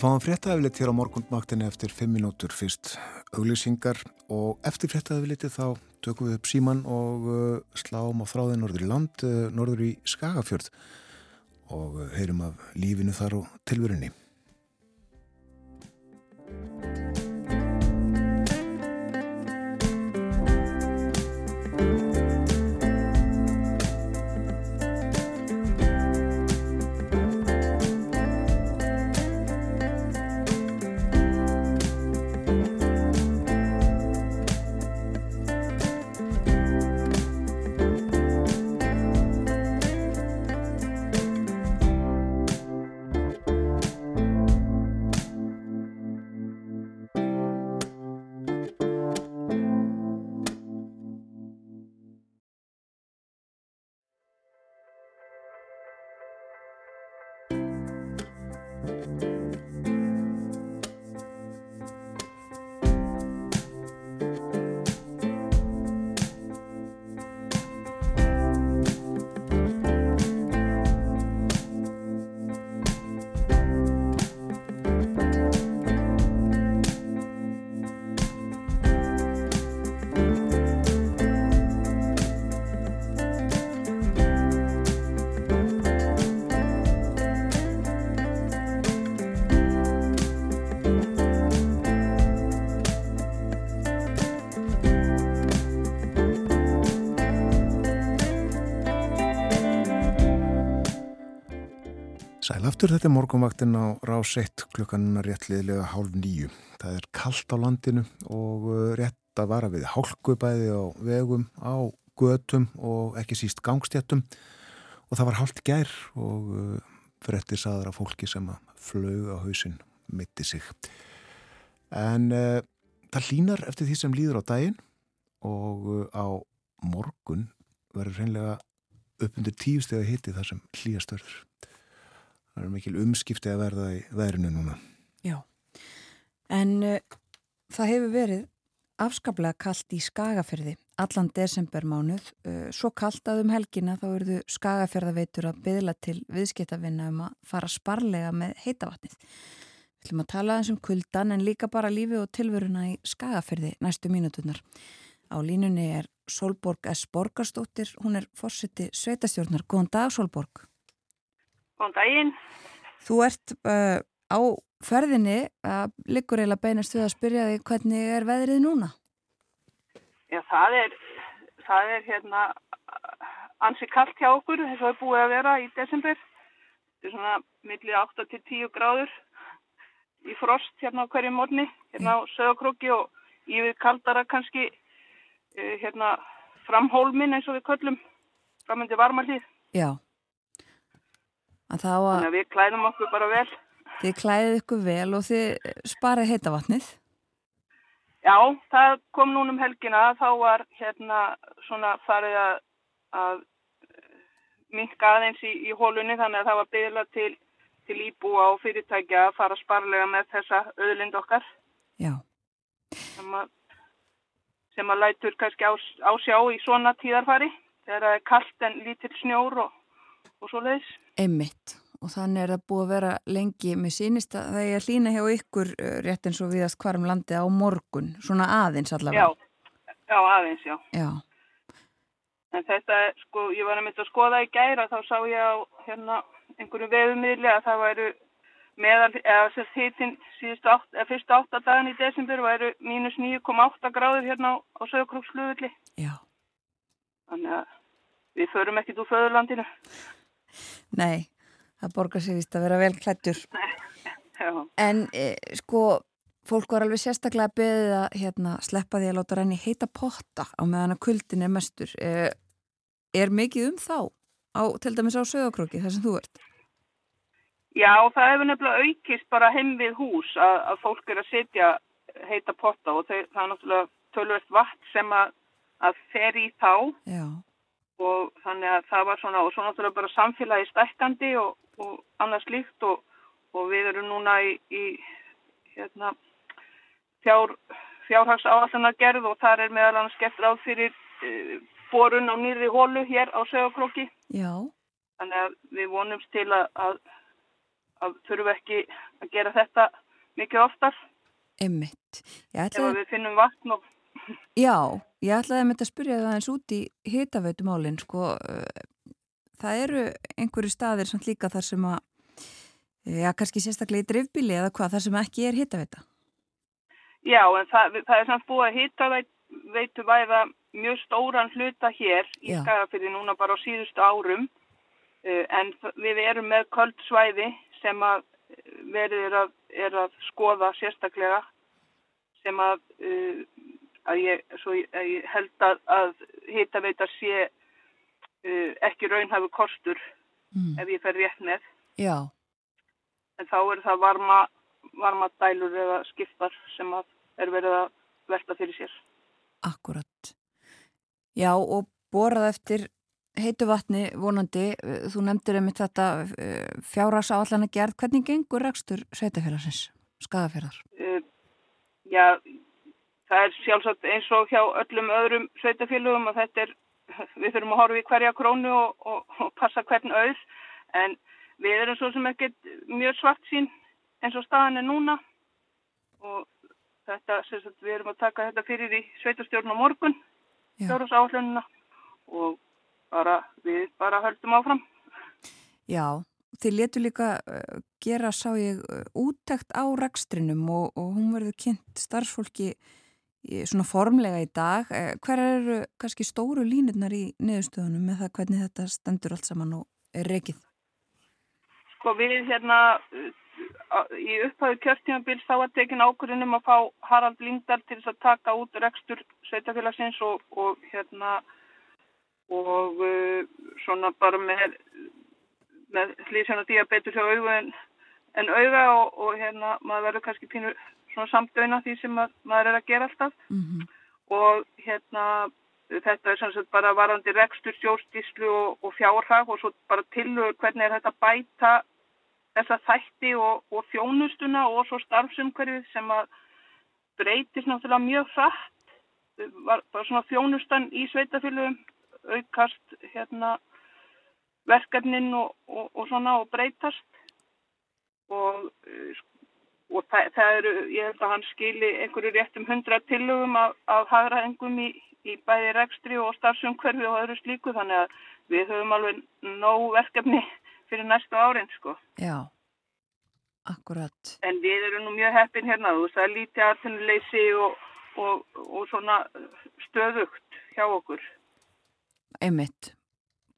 Við fáum fréttaðaflit hér á morgundmaktinni eftir 5 minútur fyrst auglýsingar og eftir fréttaðafliti þá tökum við upp síman og uh, sláum á þráðin norður í land, uh, norður í Skagafjörð og uh, heyrum af lífinu þar og tilvörinni. Sæl aftur þetta er morgunvaktin á rás 1 klukkanuna réttliðlega hálf nýju. Það er kallt á landinu og uh, rétt að vara við hálkubæði á vegum, á götum og ekki síst gangstjættum og það var hálft gær og uh, frettir saður af fólki sem að flög á hausin mitti sig. En uh, það línar eftir því sem líður á daginn og uh, á morgun verður hreinlega upp undir tíu steg að hitti þar sem hlýjastörður. Það er mikil umskipti að verða í veðrinu núna. Já, en uh, það hefur verið afskaplega kallt í skagaferði allan desembermánuð. Uh, svo kallt að um helgina þá eruðu skagafjörðaveitur að byðla til viðskiptavinna um að fara sparlega með heitavatnið. Við ætlum að tala eins um kuldan en líka bara lífi og tilvöruna í skagafjörði næstu mínutunar. Á línunni er Solborg S. Borgarstóttir, hún er fórseti sveitastjórnar. Góðan dag Solborg. Góðan daginn. Þú ert uh, á ferðinni að liggur eiginlega beinast við að spyrja því hvernig er veðrið núna? Já, það er, það er hérna ansi kallt hjá okkur þess að það er búið að vera í desember. Þetta er svona millir 8-10 gráður í frost hérna á hverju morni, hérna á sögakróki og yfir kaldara kannski uh, hérna framhólmin eins og við köllum framöndi varmalíð. Já. Að að... Þannig að við klæðum okkur bara vel. Þið klæðið ykkur vel og þið sparið heitavatnið? Já, það kom núnum helgina, þá var hérna svona farið að, að minka aðeins í, í hólunni þannig að það var byggla til, til íbúa og fyrirtækja að fara sparlega með þessa öðlind okkar. Já. Sem að, sem að lætur kannski á, á sjá í svona tíðarfari þegar það er kallt en lítill snjór og, og svo leiðis. Einmitt og þannig er það búið að vera lengi með sínist að það er hlýna hjá ykkur uh, rétt eins og viðast hvarum landi á morgun, svona aðeins allavega. Já, já aðeins, já. Já. En þetta, sko, ég var að mynda að skoða í gæra, þá sá ég á hérna einhverju veðumíðli að það væru meðal, eða þess að hittin síðustu átt, eða fyrstu áttadagan í desember væru mínus 9,8 gráður hérna á, á sögurkróksflugulli. Já. Þannig að við förum ekkit úr föðurlandinu. Nei, það borgar sér vist að vera vel klættur. En e, sko, fólk var alveg sérstaklega beðið að hérna, sleppa því að láta ranni heita potta á meðan að kuldin er mestur. E, er mikið um þá, á, til dæmis á sögakróki, þar sem þú ert? Já, það hefur nefnilega aukist bara heim við hús að, að fólk er að setja heita potta og þau, það er náttúrulega tölvöld vatn sem að, að fer í þá. Já og þannig að það var svona og svo náttúrulega bara samfélagi stækkandi og, og annars líkt og, og við erum núna í, í hérna, fjár, fjárhags áallan að gerð og þar er meðal annars gett ráð fyrir e, borun á nýri hólu hér á. Já. Þannig að við vonumst til að, að, að þurfum ekki að gera þetta mikið oftar. Emmitt. Ef við finnum vatn og Já, ég ætlaði að mynda að spyrja það eins út í hitaveitumálinn, sko, það eru einhverju staðir samt líka þar sem að, já, kannski sérstaklega í drifbíli eða hvað, þar sem ekki er hitaveita? Já, en það, það er samt búið að hitaveitu væða mjög stóran hluta hér í Skagafyrði núna bara á síðustu árum, en við erum með kvöldsvæði sem að verið er að, að skoða sérstaklega sem að uh, að ég, að ég held að, að hitaveita sé uh, ekki raunhafu kostur mm. ef ég fer rétt með. Já. En þá er það varma, varma dælur eða skiptar sem er verið að velta fyrir sér. Akkurat. Já og borað eftir heitu vatni vonandi, þú nefndir einmitt þetta fjárrasa allan að gerð, hvernig gengur rekstur sveitafélagsins, skadafélagar? Uh, já, það er sjálfsagt eins og hjá öllum öðrum sveitafélögum að þetta er, við þurfum að horfa í hverja krónu og, og, og passa hvern auð en við erum svo sem ekkert mjög svart sín eins og staðan er núna og þetta, sagt, við erum að taka þetta fyrir í sveitastjórn á morgun, fjárhás áhlununa og bara, við bara höldum áfram. Já, þið letu líka uh, gera, sá ég, uh, úttekt á rekstrinum og, og hún verður kynnt starfsfólki svona formlega í dag. Eh, hver eru kannski stóru línurnar í niðurstöðunum með það hvernig þetta stendur allt saman og er rekið? Sko við hérna í upphæðu kjörtímabils þá að tekin ákvörðunum að fá Harald Lindar til þess að taka út rekstur sveitafélagsins og, og hérna og uh, svona bara með, með hlýsjón og diabetes á augu en, auga og, og hérna maður verður kannski pínur svona samdöina því sem að, maður er að gera alltaf. Mm -hmm. og hérna þetta er sem sagt bara varandi rekstur, stjórnstíslu og, og fjárhag og svo bara tilhör hvernig er þetta bæta þessa þætti og, og þjónustuna og svo starfsumhverfið sem að breytist náttúrulega mjög hratt. Var, var svona þjónustan í sveitafélugum aukast hérna verkefnin og, og, og svona og breytast. Og, og það, það eru, ég held að hann skili einhverju réttum hundra tillögum af, af hagraðingum í, í bæði rekstri og starfsumhverfi og öðru slíku þannig að við höfum alveg nóg verkefni fyrir næstu árin sko. Já, akkurat. En við erum nú mjög heppin hérna, þú veist, er lítið aðtunuleysi og, og, og svona stöðugt hjá okkur. Einmitt,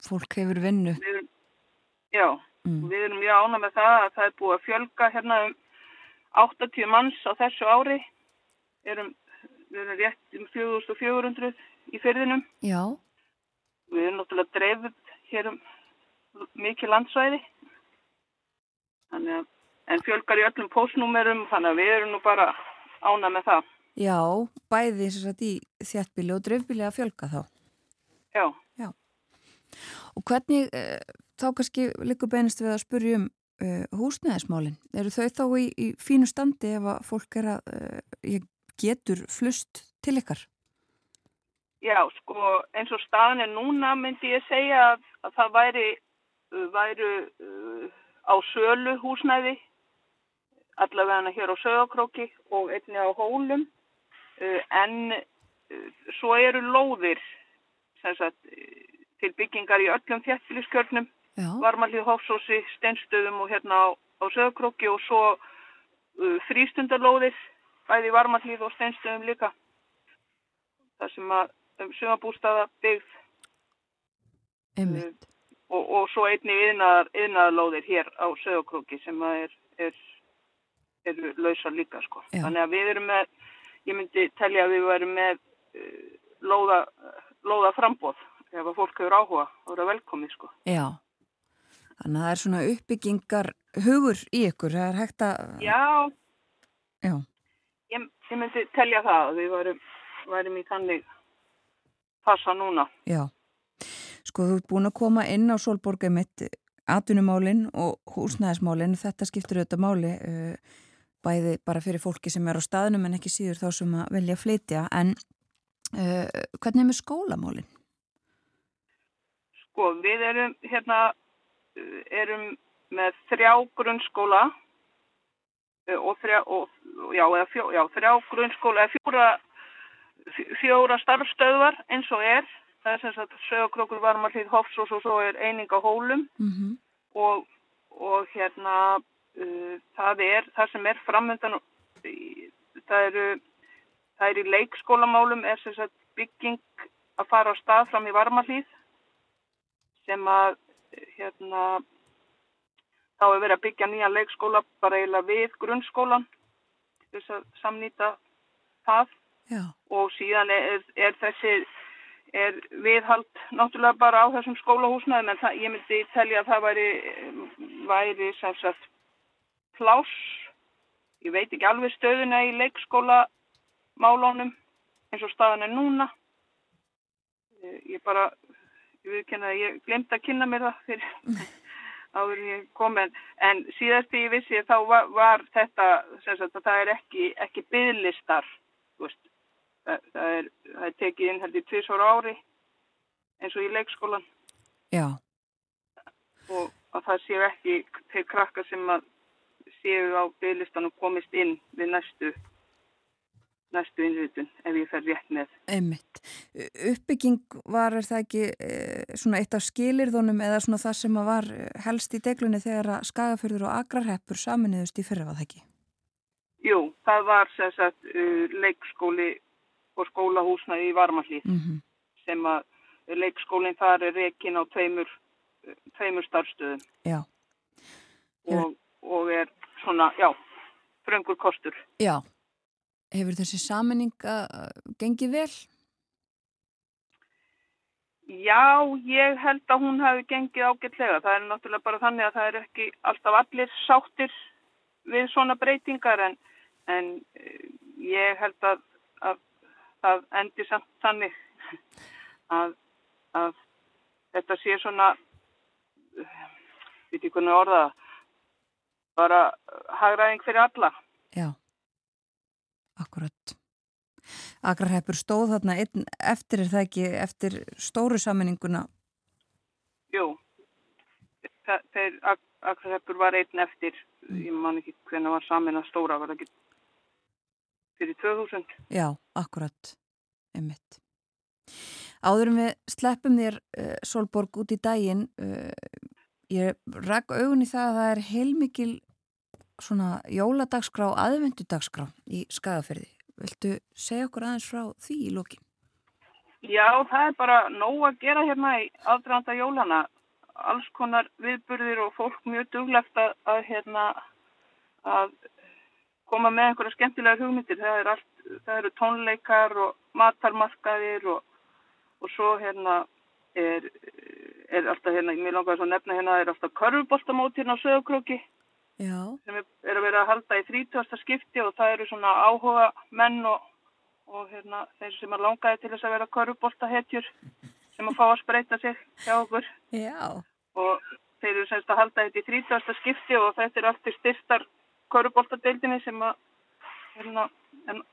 fólk hefur vinnu. Við já, mm. við erum mjög ána með það að það er búið að fjölga hérna um 80 manns á þessu ári. Erum, við erum rétt um 4400 í fyrðinum. Já. Við erum náttúrulega dreifð hér um mikið landsvæði að, en fjölgar í öllum postnúmerum þannig að við erum nú bara ána með það Já, bæði sagt, í þjættbíli og drifbíli að fjölga þá Já. Já Og hvernig, e, þá kannski líka beinist við að spurja um e, húsnæðismálinn, eru þau þá í, í fínu standi ef að fólk er að e, getur flust til ykkar? Já, sko, eins og staðin er núna myndi ég segja að, að það væri væru uh, á sölu húsnæði allavega hér á sögakróki og einni á hólum. Uh, en uh, svo eru lóðir sagt, til byggingar í öllum þjættilisskjörnum varmalíð hófsósi, steinstöðum og hérna á, á sögakróki og svo frístundalóðir bæði varmalíð og steinstöðum líka það sem að um sumabústaða byggð Einmitt og, og svo einni yðnaðalóðir hér á sögokróki sem er, er, er lausa líka sko. Já. Þannig að við erum með, ég myndi telja að við verum með uh, lóða, lóða frambóð ef að fólk hefur áhuga og eru velkomið sko. Já, þannig að það er svona uppbyggingar hugur í ykkur, það er hægt að... Já, Já. Ég, ég myndi telja það að við verum, verum í þannig passa núna. Já. Sko þú ert búin að koma inn á Solborgum mitt atunumálinn og húsnæðismálinn, þetta skiptur auðvitað máli uh, bæði bara fyrir fólki sem er á staðnum en ekki síður þá sem að vilja flytja, en uh, hvernig er með skólamálinn? Sko við erum hérna, erum með þrjá grunnskóla uh, og þrjá, og, já, fjó, já, þrjá grunnskóla, fjóra, fjóra starfstöðvar eins og er það er sem sagt sögokrókur varmarlið Hofsós og svo er eining á hólum mm -hmm. og, og hérna uh, það er, það sem er framöndan það eru það er í leikskólamálum er sem sagt bygging að fara á stað fram í varmarlið sem að hérna þá er verið að byggja nýja leikskóla bara eiginlega við grunnskólan þess að samnýta það Já. og síðan er, er þessi er viðhald náttúrulega bara á þessum skólahúsnaðum en það, ég myndi telja að það væri, væri sem sagt pláss, ég veit ekki alveg stöðuna í leikskólamálónum eins og staðan er núna. Ég bara, að ég glemt að kynna mér það fyrir áður ég kom en, en síðast því ég vissi þá var, var þetta, sem sagt að það er ekki, ekki bygglistar, það, það, er, það er tekið inn held í tvísóra ári eins og í leikskólan Já. Og að það séu ekki til krakka sem að séu á bygglistan og komist inn við næstu næstu innrýtun ef ég fer rétt með. Einmitt. Uppbygging var er það ekki e, svona eitt af skilirðunum eða svona það sem var helst í deglunni þegar að skagaförður og agrarheppur saminniðust í fyrra var það ekki? Jú, það var sagt uh, leikskóli og skólahúsnaði í Varmalíð mm -hmm. sem að leikskólinn þar er rekin á tveimur, tveimur starfstöðum og, og er svona, já, fröngur kostur. Já, hefur þessi saminning gengið vel? Já, ég held að hún hafi gengið ágætlega. Það er náttúrulega bara þannig að það er ekki alltaf allir sáttir við svona breytingar en, en eh, ég held að, að það endur samt þannig að, að þetta sé svona við veitum hvernig orða bara hagraðing fyrir alla Já, akkurat Akrarheppur stóð þarna einn eftir er það ekki eftir stóru sammenninguna? Jú, þeir Akrarheppur var einn eftir, ég man ekki hvernig var samin að stóra, var það ekki fyrir 2000? Já, akkurat, einmitt. Áðurum við sleppum þér uh, Solborg út í daginn, uh, ég ræk augun í það að það er heilmikil svona jóladagskrá, aðvendudagskrá í skagaferði. Viltu segja okkur aðeins frá því í lókin? Já, það er bara nóg að gera hérna í aðdraðanda jólana. Alls konar viðburðir og fólk mjög duglegt að, að, hérna, að koma með einhverja skemmtilega hugmyndir. Það, er allt, það eru tónleikar og matarmarkaðir og, og svo hérna er, er alltaf hérna, mér langar að nefna hérna, er alltaf körfuboltamót hérna á Söðokróki sem er, að vera að halda í 30. skipti og það eru svona áhuga menn og, og hérna, þeir sem er langaði til þess að vera körfuboltahetjur sem að fá að spreita sig hjá okkur Já. og þeir eru semst að halda þetta í 30. skipti og þetta er allt í styrstar köruboltadeildinni sem að hérna,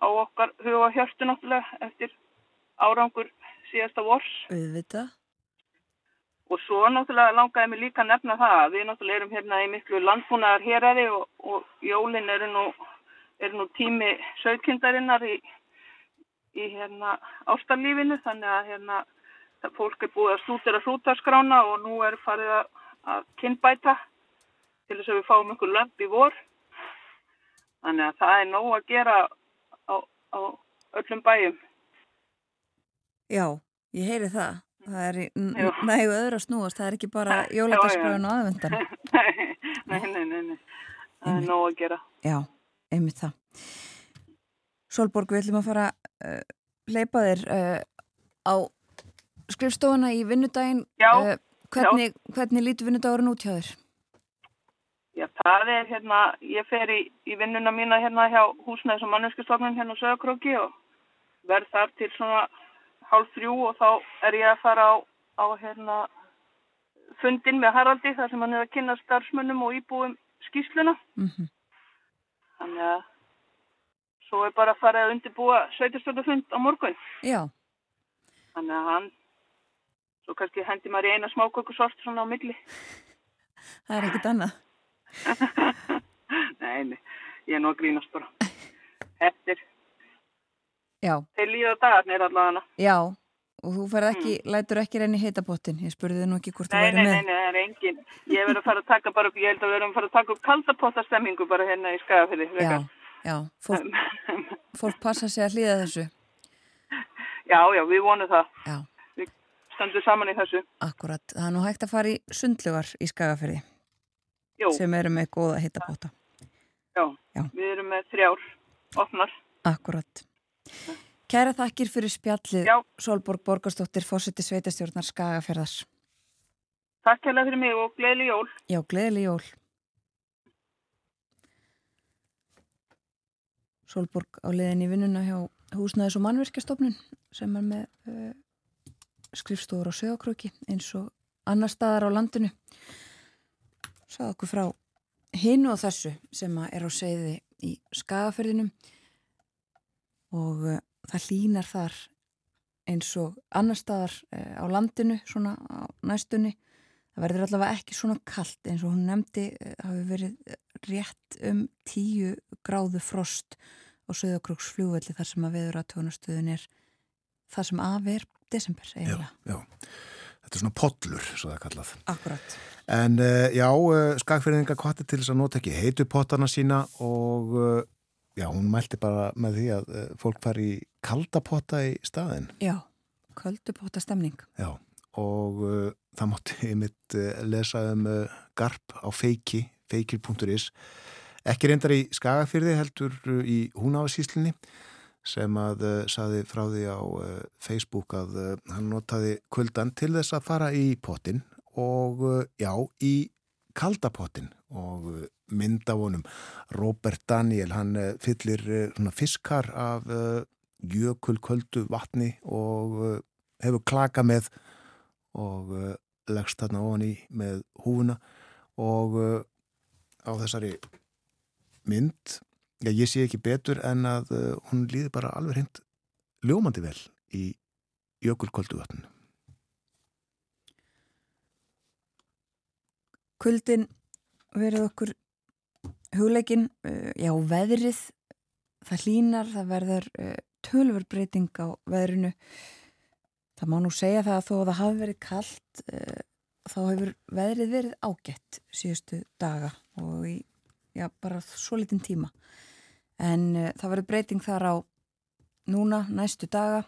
á okkar huga hjörtu náttúrulega eftir árangur síðasta vors. Auðvitað. Og svo náttúrulega langaði mig líka að nefna það. Við náttúrulega erum hérna í miklu landbúnaðar héræði og, og jólinn eru nú, er nú tími sögkindarinnar í, í hérna ástarlífinu þannig að hérna fólk er búið að stútira hrútarskrána og nú er farið að, að kynbæta til þess að við fáum einhver lömp í vor. Þannig að það er nóg að gera á, á öllum bæjum. Já, ég heyri það. Það er nægu öðru að snúast, það er ekki bara jóladagskráðun og aðvendan. nei, nei, nei, nei, það er nóg að gera. Já, einmitt það. Solborg, við ætlum að fara að uh, leipa þér uh, á skrifstofana í vinnudaginn. Já, uh, hvernig, já. Hvernig lítur vinnudagurinn út hjá þér? Já, það er hérna, ég fer í, í vinnuna mína hérna hjá húsnæðis og manneskustofnun hérna á Söðakróki og verð þar til svona hálf þrjú og þá er ég að fara á, á hérna, fundin með Haraldi þar sem hann er að kynna starfsmönnum og íbúum skýsluna. Mm -hmm. Þannig að svo er bara að fara að undirbúa sveitistöldafund á morgun. Já. Þannig að hann, svo kannski hendi maður í eina smákökusort svona á milli. Það er ekkit annað. nei, nei, ég er nú að grínast bara. Eftir. Já. Þeir líða dagarnir allavega. Já, og þú ekki, mm. lætur ekki reyni heitapottin. Ég spurði þið nú ekki hvort nei, þú væri nei, með. Nei, nei, það er engin. Ég verður að fara að taka bara upp, ég held að verður að fara að taka upp kaldapotastemmingu bara hérna í skagafili. Já, já, fólk, fólk passa sig að hlýða þessu. Já, já, við vonum það. Já. Við stöndum saman í þessu. Akkurat, það er nú hægt að fara í sundlugar í skagafili. Jú. Sem eru með góða heitapota. Já, já, við erum með þrjár, opnar. Akkurat. Kæra þakkir fyrir spjallið. Solborg Borgarstóttir, fórseti sveitastjórnar Skagafjörðars. Takk hérlega fyrir mig og gleðli jól. Já, gleðli jól. Solborg á leðin í vinnuna hjá húsnæðis og mannverkjastofnun sem er með uh, skrifstofur og sögakröki eins og annar staðar á landinu. Sáðu okkur frá hinu og þessu sem er á segði í Skagafjörðinum og uh, það hlínar þar eins og annar staðar uh, á landinu svona á næstunni það verður allavega ekki svona kallt eins og hún nefndi uh, hafi verið rétt um tíu gráðu frost á Söðakrúks fljóvelli þar sem að veður að tónastöðun er þar sem af er desember eiginlega. Já, já. Þetta er svona podlur, svo það er kallað. Akkurat. En uh, já, uh, skagfyrðinga kvatti til þess að nota ekki heitu pottana sína og uh, já, hún mælti bara með því að fólk fari í kaldapotta í staðin. Já, kaldupotta stemning. Já, og það mátti mitt lesa um garp á feiki, feikir.is ekki reyndar í skagafyrði heldur í húnáðsíslinni sem að uh, saði frá því á uh, Facebook að uh, hann notaði kvöldan til þess að fara í pottin og já, í kaldapottin og mynda honum Robert Daniel, hann fyllir fiskar af jökulköldu vatni og eh, hefur klaka með og eh, leggst þarna ofan í með húfuna og eh, á þessari mynd, já ég sé ekki betur en að hún líði bara alveg hreint ljómandi vel í jökulköldu vatninu. Kuldin verið okkur hugleikin, já veðrið, það hlínar, það verður tölfur breyting á veðrinu. Það má nú segja það að þó að það hafi verið kallt uh, eh, þá hefur veðrið verið ágætt síðustu daga og í já, bara svo litin tíma. En uh, það verið breyting þar á núna, næstu daga.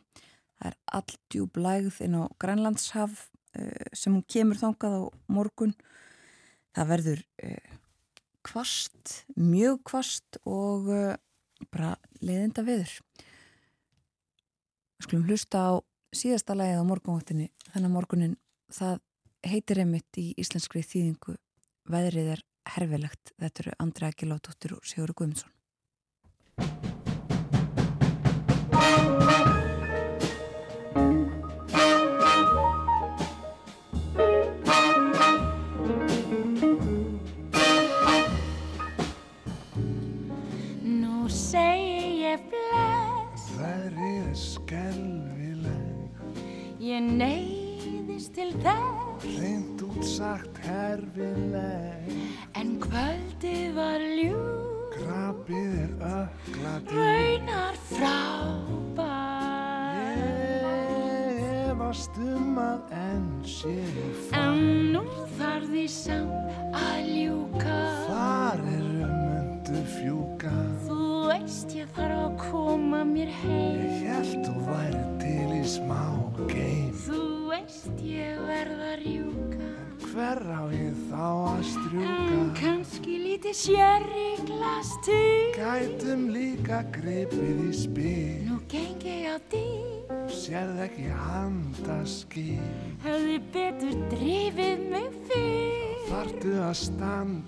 Það er alldjúb lægð inn á Grænlandshaf uh, sem hún kemur þangað á morgun. Það verður kvast, mjög kvast og bara leðinda viður. Skulum hlusta á síðasta lægið á morgunvaktinni þannig að morgunin það heitir einmitt í íslenskri þýðingu Veðrið er herfilegt. Þetta eru Andra Egilóttur og Sigur Guðmundsson. neyðist til þess. Hreint útsagt herfileg. gripið í spil. Nú geng ég á dýr. Sérð ekki handaskýr Hefði betur drifið mig fyrr. Þartu að standa.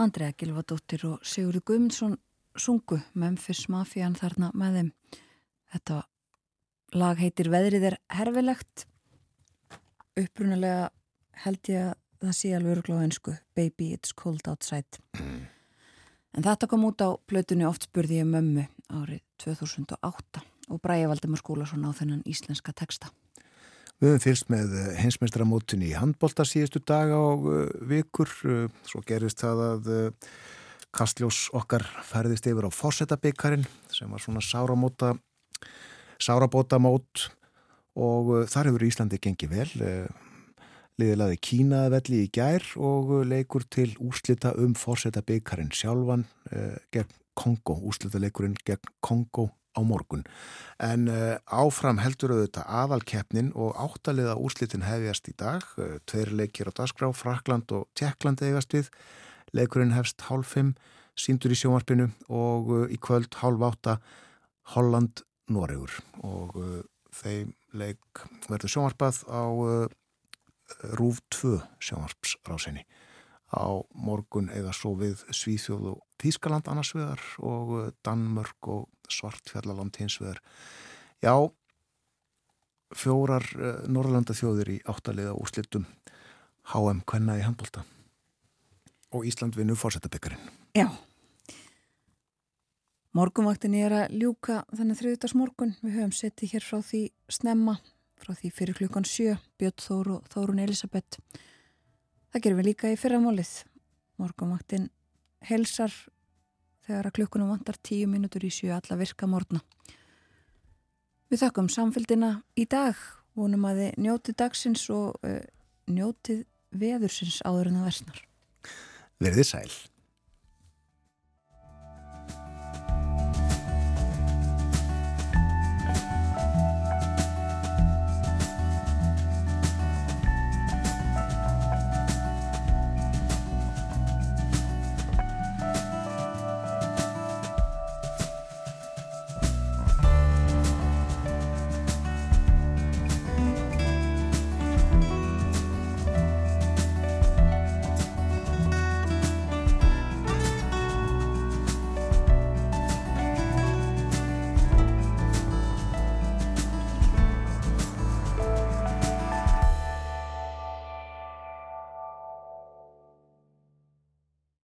Andrea Gilvardóttir og Sigurður Guðmundsson sungu Memphis Mafian þarna með þeim. Þetta lag heitir Veðrið er herfilegt. Upprunalega held ég að það sé alveg örugla á einsku Baby It's Cold Outside. Mm. En þetta kom út á plötunni oft spurði ég mömmu árið 2008 og Bræði Valdemar Skúlason á þennan íslenska texta. Við höfum fyrst með hinsmestramótin í handbólta síðustu daga og uh, vikur. Uh, svo gerist það að Kastljós okkar færðist yfir á fórsetabikkarinn sem var svona sárabóta mót og þar hefur Íslandi gengið vel. Liðilaði Kínavelli í gær og leikur til úslita um fórsetabikkarinn sjálfan gegn Kongo, úslita leikurinn gegn Kongo á morgun. En uh, áfram heldur auðvitað aðalkeppnin og áttaliða úrslitin hefjast í dag. Uh, tveir leikir á dagskrá, Frakland og Tjekkland hefjast við. Leikurinn hefst hálf fimm, síndur í sjónvarpinu og uh, í kvöld hálf átta Holland Noregur og þeim leik verður sjónvarpað á Rúf 2 sjónvarpsrásinni á morgun eða svo við Svíþjóð og Þískaland annars vegar og uh, Danmörk og Svartfjallaland hins vegar. Já, fjórar uh, Norrlanda þjóðir í áttaliða úslittum HM Kvenna í handbólta og Ísland vinnu fórsetabekkarinn. Já. Morgunvaktin er að ljúka þannig þriðdags morgun. Við höfum settið hér frá því snemma, frá því fyrir klukkan sjö, Björn Þóru og Þórun Elisabeth. Það gerum við líka í fyrramálið. Morgunvaktin helsar þegar að klukkunum vantar tíu mínútur í sjö alla virka morgna. Við þakkum samfélgina í dag, vonum að þið njótið dagsins og uh, njótið veðursins áður en það versnar. Verðið sæl.